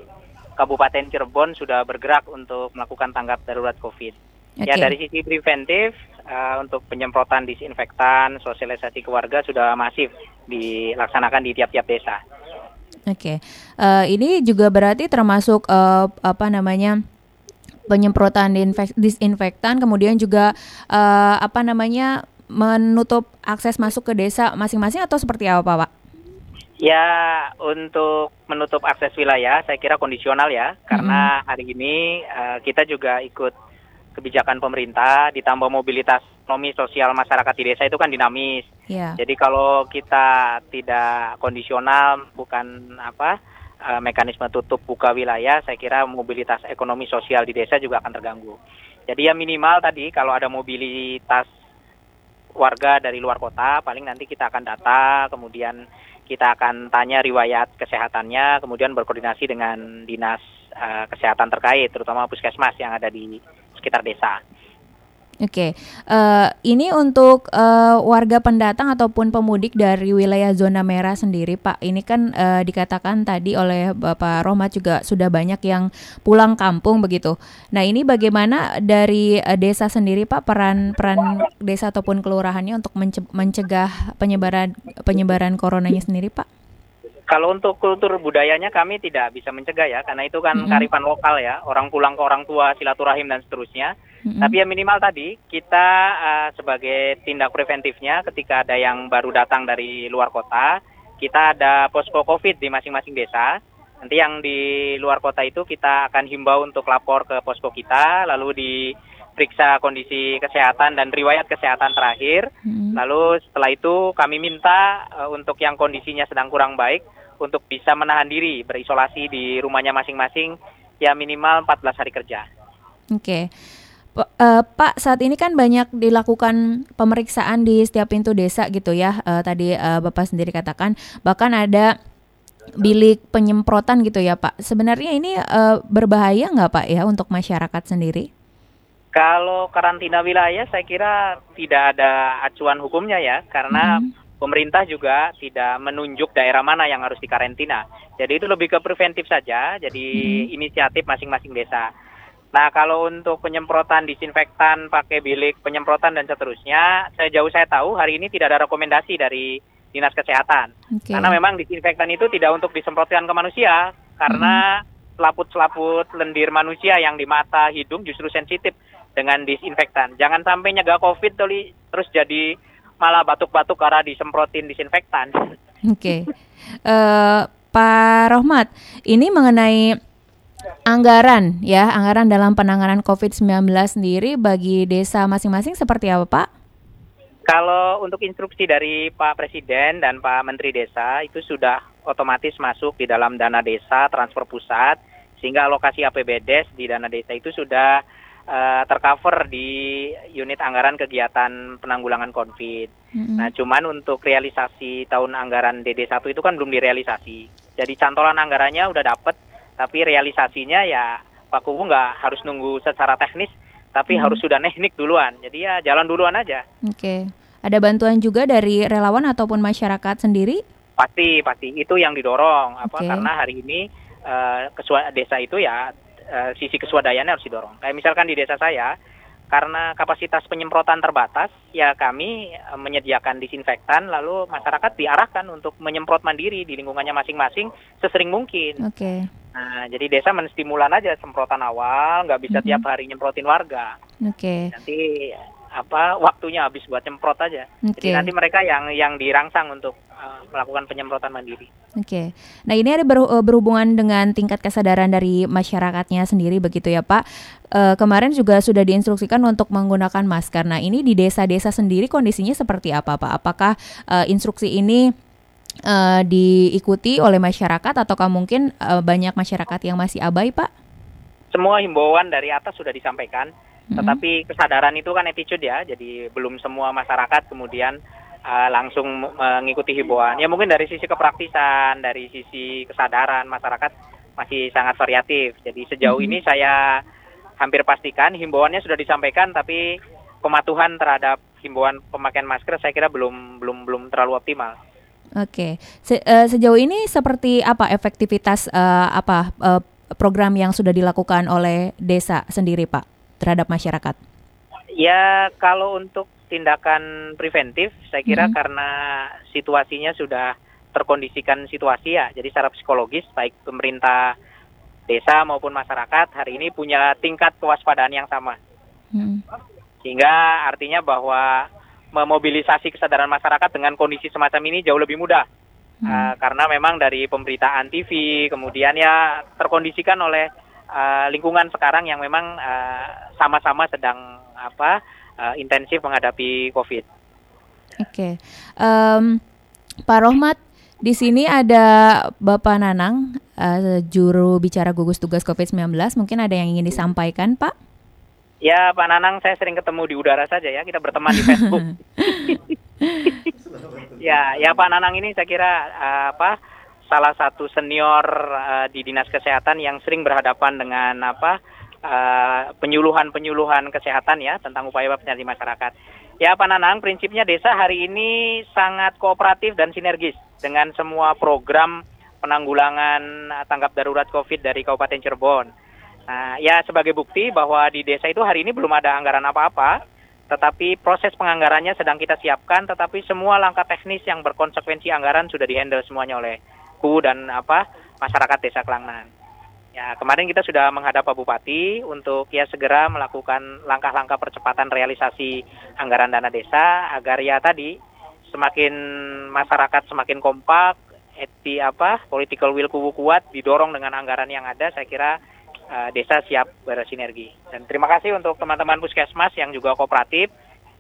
Kabupaten Cirebon sudah bergerak untuk melakukan tanggap darurat COVID. Ya Oke. dari sisi preventif eh, untuk penyemprotan disinfektan, sosialisasi ke warga sudah masif dilaksanakan di tiap-tiap desa. Oke, Eh, ini juga berarti termasuk eh, apa namanya penyemprotan disinfektan, kemudian juga eh, apa namanya menutup akses masuk ke desa masing-masing atau seperti apa, Pak? Ya untuk menutup akses wilayah saya kira kondisional ya karena hari ini eh, kita juga ikut kebijakan pemerintah ditambah mobilitas ekonomi sosial masyarakat di desa itu kan dinamis. Ya. Jadi kalau kita tidak kondisional bukan apa eh, mekanisme tutup buka wilayah, saya kira mobilitas ekonomi sosial di desa juga akan terganggu. Jadi ya minimal tadi kalau ada mobilitas warga dari luar kota, paling nanti kita akan data, kemudian kita akan tanya riwayat kesehatannya, kemudian berkoordinasi dengan dinas eh, kesehatan terkait, terutama puskesmas yang ada di sekitar desa. Oke, Eh, ini untuk eh, warga pendatang ataupun pemudik dari wilayah zona merah sendiri, Pak. Ini kan eh, dikatakan tadi oleh Bapak Rohmat juga sudah banyak yang pulang kampung begitu. Nah, ini bagaimana dari eh, desa sendiri, Pak, peran peran desa ataupun kelurahannya untuk mence- mencegah penyebaran penyebaran coronanya sendiri, Pak? Kalau untuk kultur budayanya kami tidak bisa mencegah ya, karena itu kan Mm-mm. karifan lokal ya, orang pulang ke orang tua, silaturahim dan seterusnya. Mm-mm. Tapi ya minimal tadi kita eh, sebagai tindak preventifnya ketika ada yang baru datang dari luar kota, kita ada posko COVID di masing-masing desa. Nanti yang di luar kota itu kita akan himbau untuk lapor ke posko kita, lalu diperiksa kondisi kesehatan dan riwayat kesehatan terakhir. Mm-mm. Lalu setelah itu kami minta eh, untuk yang kondisinya sedang kurang baik untuk bisa menahan diri berisolasi di rumahnya masing-masing ya minimal 14 hari kerja. Oke. P- eh, Pak, saat ini kan banyak dilakukan pemeriksaan di setiap pintu desa gitu ya. Eh, tadi eh, Bapak sendiri katakan bahkan ada bilik penyemprotan gitu ya Pak. Sebenarnya ini eh, berbahaya nggak Pak ya untuk masyarakat sendiri? Kalau karantina wilayah saya kira tidak ada acuan hukumnya ya karena pemerintah juga tidak menunjuk daerah mana yang harus dikarantina. Jadi itu lebih ke preventif saja, jadi inisiatif masing-masing desa. Nah, kalau untuk penyemprotan disinfektan pakai bilik penyemprotan dan seterusnya, sejauh saya tahu hari ini tidak ada rekomendasi dari Dinas Kesehatan. Oke. Karena memang disinfektan itu tidak untuk disemprotkan ke manusia karena selaput-selaput lendir manusia yang di mata, hidung justru sensitif dengan disinfektan. Jangan sampai nyegah Covid terus jadi malah batuk-batuk karena disemprotin disinfektan. Oke, Eh, Pak Rohmat, ini mengenai anggaran ya, anggaran dalam penanganan COVID-19 sendiri bagi desa masing-masing seperti apa Pak? Kalau untuk instruksi dari Pak Presiden dan Pak Menteri Desa itu sudah otomatis masuk di dalam dana desa transfer pusat sehingga alokasi APBDes di dana desa itu sudah eh, tercover di unit anggaran kegiatan penanggulangan COVID. Nah, cuman untuk realisasi tahun anggaran DD1 itu kan belum direalisasi. Jadi cantolan anggarannya udah dapet, tapi realisasinya ya Pak Kubu nggak harus nunggu secara teknis, tapi harus sudah teknik duluan. Jadi ya jalan duluan aja. Oke, ada bantuan juga dari relawan ataupun masyarakat sendiri? Pasti, pasti itu yang didorong. Apa karena hari ini kesua desa itu ya eh, sisi keswadayaannya harus didorong. Kayak misalkan di desa saya, karena kapasitas penyemprotan terbatas, ya kami eh, menyediakan disinfektan, lalu masyarakat diarahkan untuk menyemprot mandiri di lingkungannya masing-masing sesering mungkin. Oke, Nah, jadi desa menstimulan aja semprotan awal, nggak bisa tiap hari nyemprotin warga. oke, Nanti apa waktunya habis buat nyemprot aja. Jadi Oke. nanti mereka yang yang dirangsang untuk eh, melakukan penyemprotan mandiri. oke. Nah ini ada ber- eh, berhubungan dengan tingkat kesadaran dari masyarakatnya sendiri begitu ya Pak. Eh, kemarin juga sudah diinstruksikan untuk menggunakan masker. Nah ini di desa-desa sendiri kondisinya seperti apa Pak? Apakah eh, instruksi ini eh, diikuti oleh masyarakat ataukah mungkin eh, banyak masyarakat yang masih abai Pak? Semua himbauan dari atas sudah disampaikan. Tetapi kesadaran itu kan attitude ya. Jadi belum semua masyarakat kemudian eh, langsung mengikuti himbauan. Ya mungkin dari sisi kepraktisan, dari sisi kesadaran masyarakat masih sangat variatif. Jadi sejauh ini saya hampir pastikan himbauannya sudah disampaikan, tapi pematuhan terhadap himbauan pemakaian masker saya kira belum belum belum terlalu optimal. Oke, Se- eh, sejauh ini seperti apa efektivitas eh, apa eh, program yang sudah dilakukan oleh desa sendiri Pak terhadap masyarakat? Ya, kalau untuk tindakan preventif, saya kira Mhm. karena situasinya sudah terkondisikan situasi ya, jadi secara psikologis baik pemerintah desa maupun masyarakat hari ini punya tingkat kewaspadaan yang sama, Hmm. sehingga artinya bahwa memobilisasi kesadaran masyarakat dengan kondisi semacam ini jauh lebih mudah. Uh, karena memang dari pemberitaan TV, kemudian ya terkondisikan oleh uh, lingkungan sekarang yang memang uh, sama-sama sedang apa uh, intensif menghadapi COVID. Oke, Em, Pak Rohmat di sini ada Bapak Nanang eh, juru bicara gugus tugas COVID-19 mungkin ada yang ingin disampaikan Pak? Ya Pak Nanang, saya sering ketemu di udara saja ya, kita berteman di Facebook. ya, ya Pak Nanang ini saya kira uh, apa salah satu senior uh, di dinas kesehatan yang sering berhadapan dengan apa uh, penyuluhan-penyuluhan kesehatan ya tentang upaya penyakit masyarakat. Ya Pak Nanang, prinsipnya desa hari ini sangat kooperatif dan sinergis dengan semua program penanggulangan tanggap darurat COVID dari Kabupaten Cirebon. Nah, ya sebagai bukti bahwa di desa itu hari ini belum ada anggaran apa-apa, tetapi proses penganggarannya sedang kita siapkan, tetapi semua langkah teknis yang berkonsekuensi anggaran sudah dihandle semuanya oleh KU dan apa masyarakat desa Kelangnan. Ya, kemarin kita sudah menghadap Pak Bupati untuk ya segera melakukan langkah-langkah percepatan realisasi anggaran dana desa agar ya tadi semakin masyarakat semakin kompak, eti apa political will kubu kuat didorong dengan anggaran yang ada, saya kira uh, desa siap bersinergi. Dan terima kasih untuk teman-teman puskesmas yang juga kooperatif.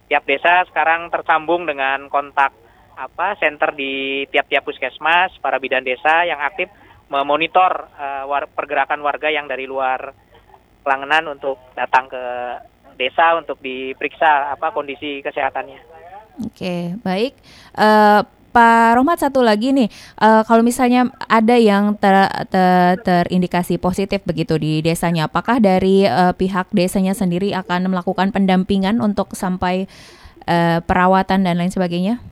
Tiap desa sekarang tersambung dengan kontak apa center di tiap-tiap puskesmas, para bidan desa yang aktif memonitor uh, war- pergerakan warga yang dari luar Kelangenan untuk datang ke desa untuk diperiksa apa kondisi kesehatannya. Oke, baik. Uh, Pak Rohmat satu lagi nih, uh, kalau misalnya ada yang ter, ter, terindikasi positif begitu di desanya, apakah dari uh, pihak desanya sendiri akan melakukan pendampingan untuk sampai uh, perawatan dan lain sebagainya?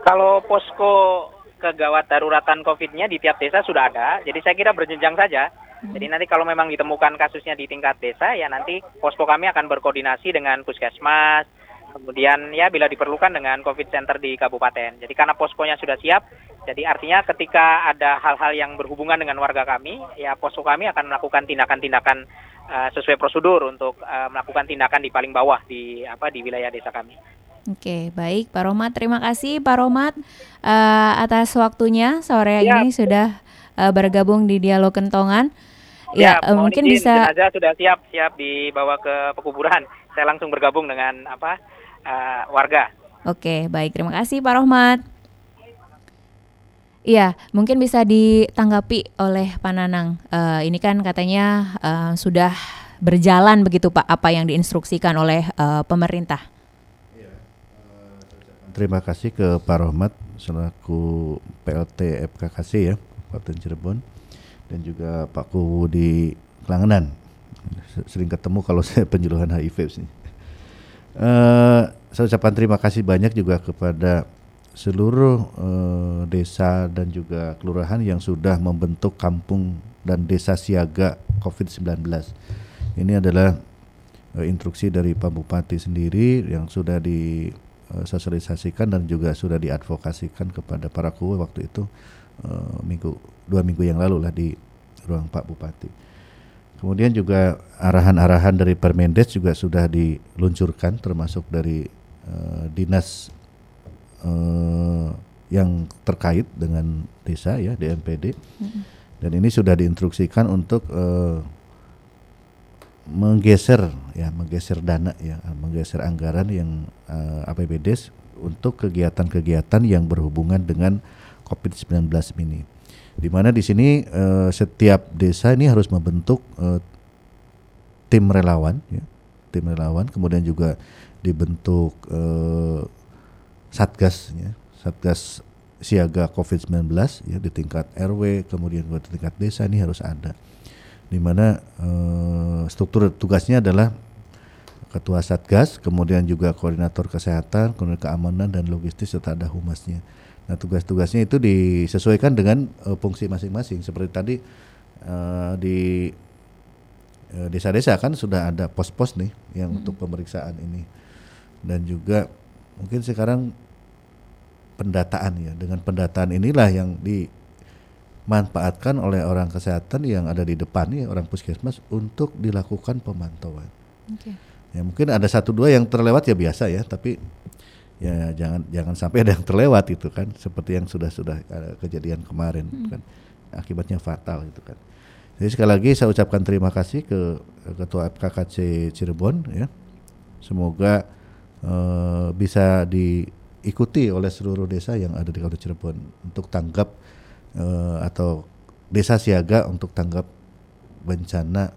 Kalau posko kegawat daruratan COVID-nya di tiap desa sudah ada, jadi saya kira berjenjang saja. Hmm. Jadi nanti kalau memang ditemukan kasusnya di tingkat desa, ya nanti posko kami akan berkoordinasi dengan puskesmas, Kemudian ya bila diperlukan dengan COVID Center di kabupaten. Jadi karena poskonya sudah siap, jadi artinya ketika ada hal-hal yang berhubungan dengan warga kami, ya posko kami akan melakukan tindakan-tindakan uh, sesuai prosedur untuk uh, melakukan tindakan di paling bawah di apa di wilayah desa kami. Oke, baik Pak Romat. Terima kasih Pak Romat uh, atas waktunya sore ya. ini sudah uh, bergabung di Dialog Kentongan. Ya, ya uh, mungkin bisa jenazah sudah siap siap dibawa ke pekuburan. Saya langsung bergabung dengan apa uh, warga. Oke, baik. Terima kasih Pak Rohmat. Iya, mungkin bisa ditanggapi oleh Pak Nanang. Uh, ini kan katanya uh, sudah berjalan begitu Pak, apa yang diinstruksikan oleh uh, pemerintah. Terima kasih ke Pak Rohmat selaku PLT FKKC ya, Kabupaten Cirebon, dan juga Pak Kuwu di Kelangenan. Sering ketemu kalau saya penjuluhan HIV sih. Uh, saya ucapkan terima kasih banyak juga kepada seluruh uh, desa dan juga kelurahan yang sudah membentuk kampung dan desa siaga COVID-19. Ini adalah uh, instruksi dari Pak Bupati sendiri yang sudah disosialisasikan dan juga sudah diadvokasikan kepada para kuwe waktu itu uh, minggu dua minggu yang lalu lah di ruang Pak Bupati. Kemudian juga arahan-arahan dari Permendes juga sudah diluncurkan termasuk dari uh, dinas uh, yang terkait dengan desa ya DMPD. Mm-hmm. Dan ini sudah diinstruksikan untuk uh, menggeser ya menggeser dana ya menggeser anggaran yang uh, APBD untuk kegiatan-kegiatan yang berhubungan dengan COVID-19 ini. Di mana di sini uh, setiap desa ini harus membentuk uh, tim relawan ya tim relawan. Kemudian juga dibentuk uh, satgas ya satgas siaga COVID-19 ya di tingkat RW kemudian di tingkat desa ini harus ada di mana uh, struktur tugasnya adalah ketua satgas kemudian juga koordinator kesehatan kemudian keamanan dan logistik serta ada humasnya Nah tugas-tugasnya itu disesuaikan dengan uh, fungsi masing-masing. Seperti tadi uh, di desa-desa kan sudah ada pos-pos nih yang hmm. untuk pemeriksaan ini. Dan juga mungkin sekarang pendataan ya. Dengan pendataan inilah yang dimanfaatkan oleh orang kesehatan yang ada di depan ya orang puskesmas untuk dilakukan pemantauan. Okay. Ya mungkin ada satu dua yang terlewat ya biasa ya, tapi ya jangan jangan sampai ada yang terlewat itu kan seperti yang sudah sudah kejadian kemarin hmm. kan akibatnya fatal itu kan jadi sekali lagi saya ucapkan terima kasih ke ketua FKKC Cirebon ya semoga uh, bisa diikuti oleh seluruh desa yang ada di Kabupaten Cirebon untuk tanggap uh, atau desa siaga untuk tanggap bencana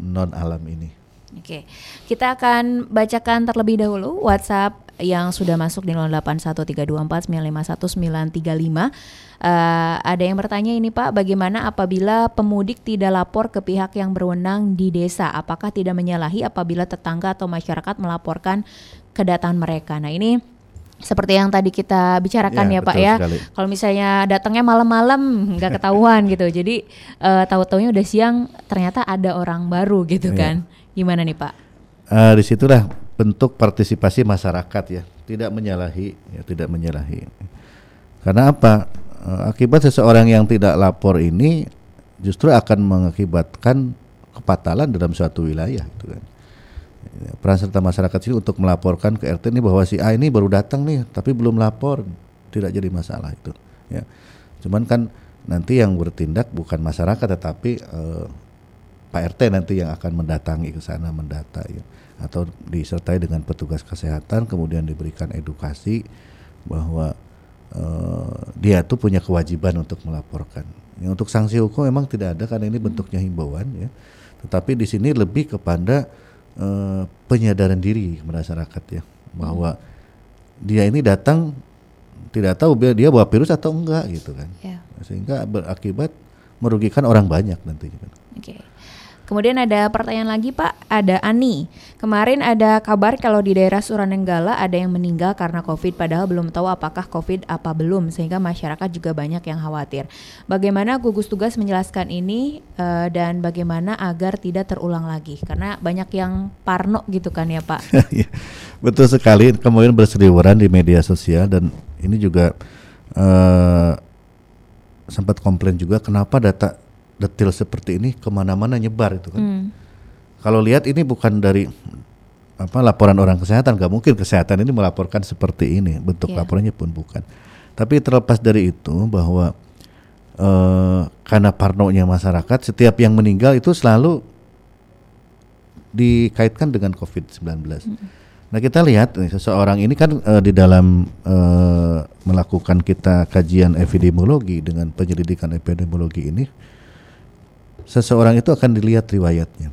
non alam ini. Oke, kita akan bacakan terlebih dahulu WhatsApp yang sudah masuk di 081324951935. Uh, ada yang bertanya ini Pak, bagaimana apabila pemudik tidak lapor ke pihak yang berwenang di desa? Apakah tidak menyalahi apabila tetangga atau masyarakat melaporkan kedatangan mereka? Nah ini seperti yang tadi kita bicarakan ya, ya Pak ya. Kalau misalnya datangnya malam-malam nggak ketahuan gitu. Jadi uh, tahu-taunya udah siang ternyata ada orang baru gitu ya. kan. Gimana nih Pak? Uh, di situlah bentuk partisipasi masyarakat ya, tidak menyalahi, ya tidak menyalahi. Karena apa? E, akibat seseorang yang tidak lapor ini justru akan mengakibatkan kepatalan dalam suatu wilayah, gitu kan. Ya, peran serta masyarakat ini untuk melaporkan ke RT ini bahwa si A ini baru datang nih, tapi belum lapor, tidak jadi masalah itu. Ya, cuman kan nanti yang bertindak bukan masyarakat tetapi uh, Pak RT nanti yang akan mendatangi ke sana mendata ya atau disertai dengan petugas kesehatan kemudian diberikan edukasi bahwa uh, dia tuh punya kewajiban untuk melaporkan. Ya, untuk sanksi hukum memang tidak ada karena ini bentuknya himbauan ya. Tetapi di sini lebih kepada eh, penyadaran diri masyarakat ya bahwa dia ini datang tidak tahu dia bawa virus atau enggak gitu kan Ya. sehingga berakibat merugikan orang banyak nantinya kan. Oke. Kemudian ada pertanyaan lagi Pak, ada Ani. Kemarin ada kabar kalau di daerah Suranenggala ada yang meninggal karena COVID padahal belum tahu apakah COVID apa belum sehingga masyarakat juga banyak yang khawatir. Bagaimana gugus tugas menjelaskan ini eh, dan bagaimana agar tidak terulang lagi? Karena banyak yang parno gitu kan ya Pak. Iya, Betul sekali kemudian berseliweran di media sosial dan ini juga eh, sempat komplain juga kenapa data detail seperti ini ke mana-mana nyebar itu kan. Hmm. Kalau lihat ini bukan dari apa laporan orang kesehatan, nggak mungkin kesehatan ini melaporkan seperti ini bentuk Iya. laporannya pun bukan. Tapi terlepas dari itu bahwa eh, karena parnonya masyarakat, setiap yang meninggal itu selalu dikaitkan dengan COVID-19. Nah kita lihat nih, seseorang ini kan eh, di dalam eh, melakukan kita kajian epidemiologi dengan penyelidikan epidemiologi ini, seseorang itu akan dilihat riwayatnya.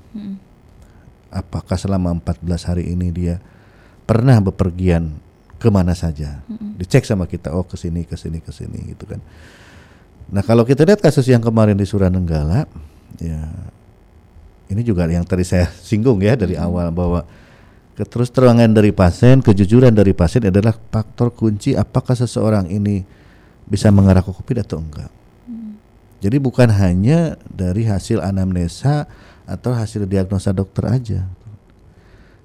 Apakah selama 14 hari ini dia pernah bepergian ke mana saja? Dicek sama kita, oh ke sini, ke sini, ke sini gitu kan. Nah kalau kita lihat kasus yang kemarin di Suranenggala, ya ini juga yang tadi saya singgung ya dari awal bahwa keterus terangan dari pasien, kejujuran dari pasien adalah faktor kunci apakah seseorang ini bisa mengarah ke COVID atau enggak. Jadi bukan hanya dari hasil anamnesa atau hasil diagnosa dokter aja.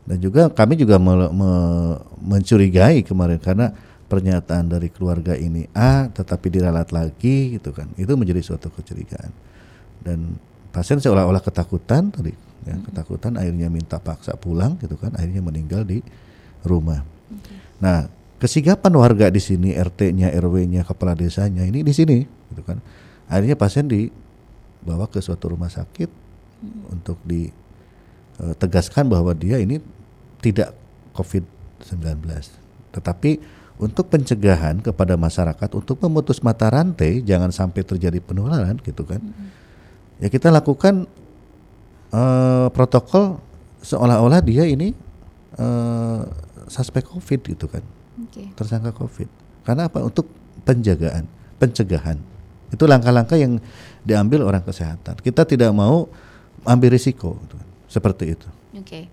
Dan juga kami juga me- me- mencurigai kemarin karena pernyataan dari keluarga ini A tetapi diralat lagi gitu kan. Itu menjadi suatu kecurigaan. Dan pasien seolah-olah ketakutan tadi ya, ketakutan akhirnya minta paksa pulang gitu kan akhirnya meninggal di rumah. Nah, kesigapan warga di sini RT-nya, RW-nya, kepala desanya ini di sini gitu kan. Akhirnya pasien dibawa ke suatu rumah sakit untuk ditegaskan bahwa dia ini tidak COVID-19. Tetapi untuk pencegahan kepada masyarakat untuk memutus mata rantai jangan sampai terjadi penularan gitu kan. Ya kita lakukan eh, protokol seolah-olah dia ini eh, suspek COVID gitu kan Oke. tersangka COVID. Karena apa? Untuk penjagaan, pencegahan. Itu langkah-langkah yang diambil orang kesehatan. Kita tidak mau ambil risiko, gitu. seperti itu. Oke.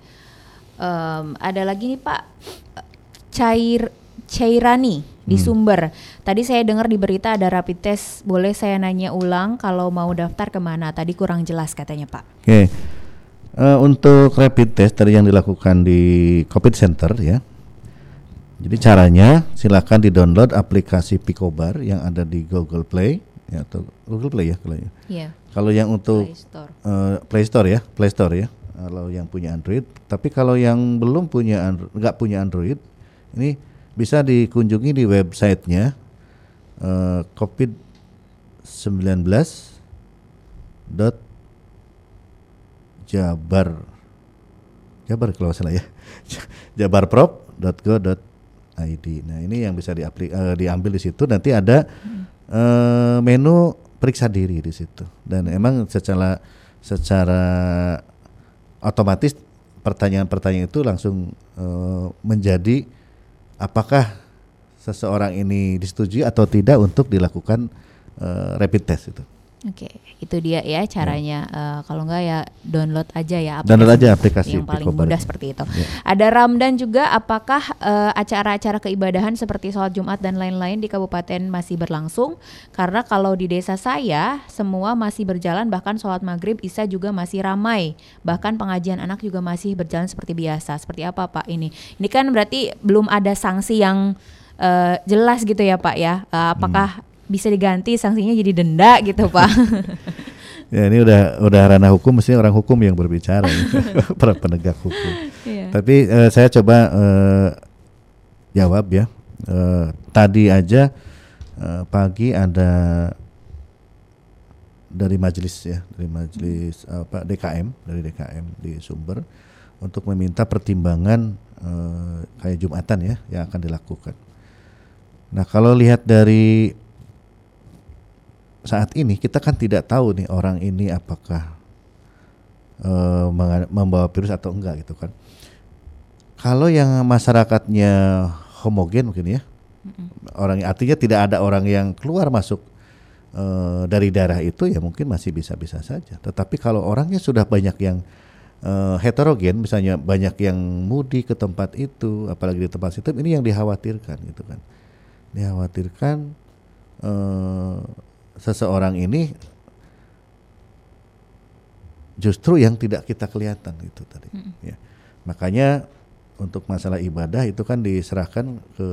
Em, ada lagi nih Pak cair Cairani di Sumber. Tadi saya dengar di berita ada rapid test. Boleh saya nanya ulang kalau mau daftar ke mana? Tadi kurang jelas katanya Pak. Oke. Eh, untuk rapid test tadi yang dilakukan di COVID Center ya. Jadi caranya silakan di-download aplikasi Picobar yang ada di Google Play ya atau Google Play ya kalau ya. Iya. Kalau yang untuk Play Store. eh, Play Store ya, Play Store ya. Kalau yang punya Android, tapi kalau yang belum punya Andro- nggak punya Android, ini bisa dikunjungi di websitenya eh, covid19 dot jabar jabar kalau salah ya jabarprop.go.id nah ini yang bisa diapli, eh, diambil di situ nanti ada eh, menu periksa diri di situ dan emang secara secara otomatis pertanyaan-pertanyaan itu langsung eh, menjadi apakah seseorang ini disetujui atau tidak untuk dilakukan eh, rapid test itu. Oke, itu dia ya caranya. Eh, kalau enggak ya download aja ya Download aja aplikasi yang paling Picobar mudah seperti itu. Ya. Ada Ramdan juga apakah eh, acara-acara keibadahan seperti sholat Jumat dan lain-lain di kabupaten masih berlangsung? Karena kalau di desa saya semua masih berjalan bahkan sholat maghrib Isya juga masih ramai. Bahkan pengajian anak juga masih berjalan seperti biasa. Seperti apa Pak ini? Ini kan berarti belum ada sanksi yang eh, jelas gitu ya Pak ya. Eh, apakah Hmm. Bisa diganti sanksinya jadi denda gitu Pak? Ya ini udah udah ranah hukum, mestinya orang hukum yang berbicara, para penegak hukum. Iya. Tapi eh, saya coba eh, jawab ya. Eh, tadi aja eh, pagi ada dari majelis ya, dari majelis apa DKM dari DKM di Sumber untuk meminta pertimbangan eh, kayak Jumatan ya yang akan dilakukan. Nah kalau lihat dari saat ini kita kan tidak tahu nih orang ini apakah menga- membawa virus atau enggak gitu kan. Kalau yang masyarakatnya homogen mungkin ya, orang artinya tidak ada orang yang keluar masuk eh, dari daerah itu ya mungkin masih bisa-bisa saja. Tetapi kalau orangnya sudah banyak yang eh, heterogen, misalnya banyak yang mudik ke tempat itu, apalagi di tempat situ, ini yang dikhawatirkan gitu kan. Dikhawatirkan eh, seseorang ini justru yang tidak kita kelihatan itu tadi. Ya. Makanya untuk masalah ibadah itu kan diserahkan ke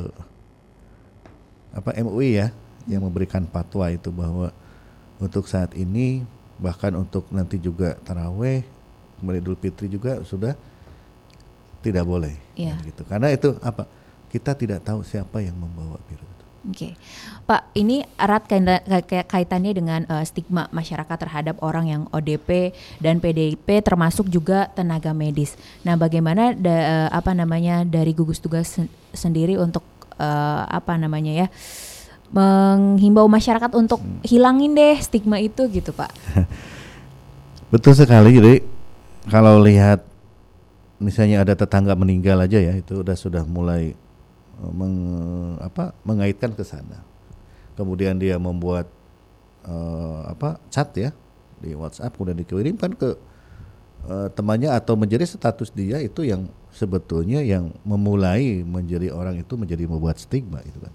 apa MUI ya yang memberikan fatwa itu bahwa untuk saat ini bahkan untuk nanti juga taraweh kemudian Idul Fitri juga sudah tidak boleh. Kan gitu. Karena itu apa? Kita tidak tahu siapa yang membawa virus Oke, Pak, ini erat kaita- kaita- kaitannya dengan eh, stigma masyarakat terhadap orang yang ODP dan PDP, termasuk juga tenaga medis. Nah, bagaimana da- eh, apa namanya dari gugus tugas sen- sendiri untuk eh, apa namanya ya menghimbau masyarakat untuk hilangin deh stigma itu gitu, Pak? Betul sekali. Jadi kalau lihat misalnya ada tetangga meninggal aja ya itu udah sudah mulai meng- apa mengaitkan ke sana. Kemudian dia membuat eh, apa chat ya di WhatsApp kemudian dikirimkan ke eh, temannya atau menjadi status dia itu yang sebetulnya yang memulai menjadi orang itu menjadi membuat stigma gitu kan.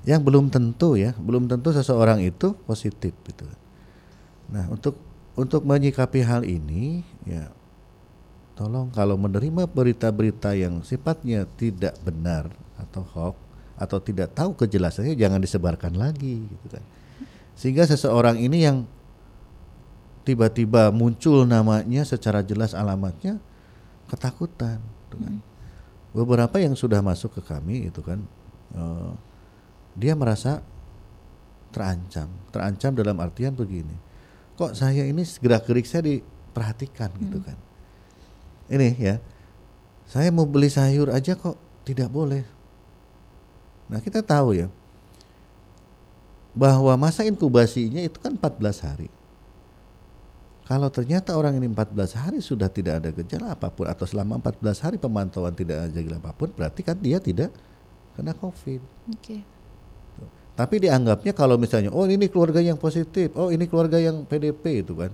Yang belum tentu ya, belum tentu seseorang itu positif gitu. Nah, untuk untuk menyikapi hal ini ya tolong kalau menerima berita-berita yang sifatnya tidak benar atau hoax atau tidak tahu kejelasannya jangan disebarkan lagi gitu kan. Sehingga seseorang ini yang tiba-tiba muncul namanya secara jelas alamatnya ketakutan gitu kan. Beberapa yang sudah masuk ke kami itu kan eh, dia merasa terancam, terancam dalam artian begini. Kok saya ini gerak-gerik saya diperhatikan gitu kan. Ini ya. Saya mau beli sayur aja kok tidak boleh. Nah, kita tahu ya bahwa masa inkubasinya itu kan 14 hari. Kalau ternyata orang ini 14 hari sudah tidak ada gejala apa pun atau selama 14 hari pemantauan tidak ada gejala apa pun berarti kan dia tidak kena Covid. Oke. Tapi dianggapnya kalau misalnya oh ini keluarga yang positif, oh ini keluarga yang PDP itu kan.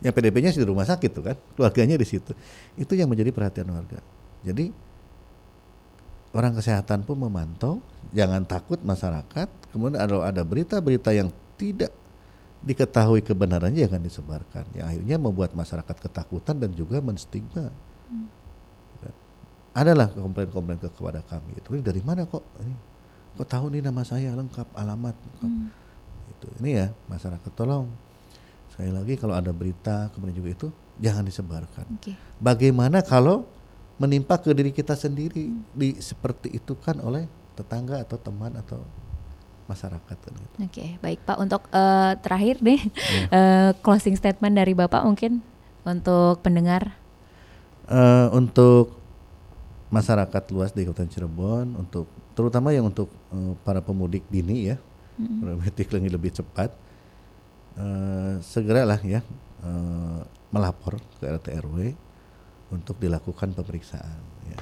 Yang PDP-nya di rumah sakit tuh kan, keluarganya di situ. Itu yang menjadi perhatian warga. Jadi orang kesehatan pun memantau, jangan takut masyarakat. Kemudian ada ada berita-berita yang tidak diketahui kebenarannya jangan disebarkan. Yang akhirnya membuat masyarakat ketakutan dan juga menstigma. Adalah komplain-komplain ke- kepada kami. Itu "Ini dari mana kok? Ini, kok tahu nih nama saya lengkap, alamat. lengkap?" Itu. Ini ya masyarakat tolong sekali lagi kalau ada berita kemudian juga itu jangan disebarkan. Oke. Bagaimana kalau menimpa ke diri kita sendiri di seperti itu kan oleh tetangga atau teman atau masyarakat kan gitu. Oke, baik Pak. Untuk eh, terakhir nih eh, closing statement dari Bapak mungkin untuk pendengar. Eh, untuk masyarakat luas di Kabupaten Cirebon untuk terutama yang untuk eh, para pemudik dini ya pemudik lebih lebih cepat eh, segeralah ya eh, melapor ke RT RW untuk dilakukan pemeriksaan ya.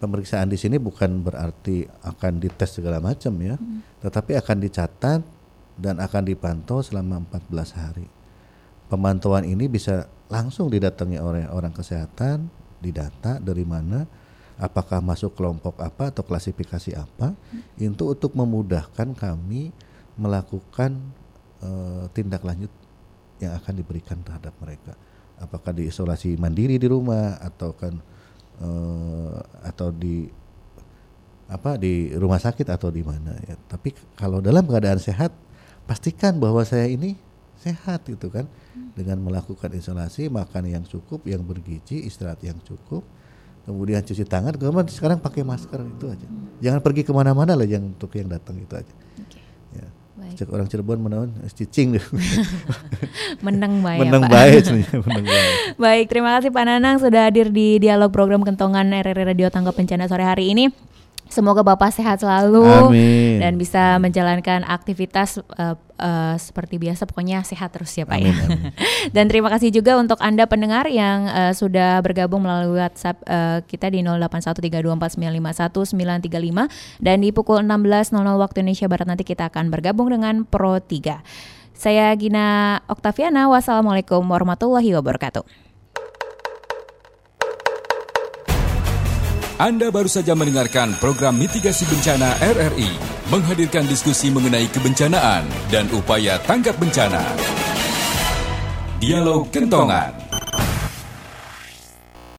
Pemeriksaan di sini bukan berarti akan dites segala macam ya, tetapi akan dicatat dan akan dipantau selama 14 hari. Pemantauan ini bisa langsung didatangi oleh orang kesehatan, didata dari mana, apakah masuk kelompok apa atau klasifikasi apa, itu untuk memudahkan kami melakukan eh, tindak lanjut yang akan diberikan terhadap mereka. Apakah diisolasi mandiri di rumah atau kan eh, atau di apa di rumah sakit atau di mana ya. Tapi kalau dalam keadaan sehat, pastikan bahwa saya ini sehat gitu kan dengan melakukan isolasi, makan yang cukup, yang bergizi, istirahat yang cukup, kemudian cuci tangan, kemudian sekarang pakai masker itu aja. Jangan pergi ke mana-mana lah yang untuk yang datang itu aja. Ya. Baik. Cek orang Cirebon menawan cicing Menang Mbak ya, menang baik menang baik. Baik, terima kasih Pak Nanang sudah hadir di dialog program Kentongan RRI Radio Tangga Bencana sore hari ini. Semoga Bapak sehat selalu Amin. dan bisa menjalankan aktivitas uh, uh, seperti biasa. Pokoknya sehat terus ya Pak Amin, ya. dan terima kasih juga untuk Anda pendengar yang uh, sudah bergabung melalui WhatsApp uh, kita di 081324951935 dan di pukul 16.00 waktu Indonesia Barat nanti kita akan bergabung dengan Pro 3. Saya Gina Oktaviana. Wassalamualaikum warahmatullahi wabarakatuh. Anda baru saja mendengarkan program mitigasi bencana RRI menghadirkan diskusi mengenai kebencanaan dan upaya tanggap bencana. Dialog Kentongan.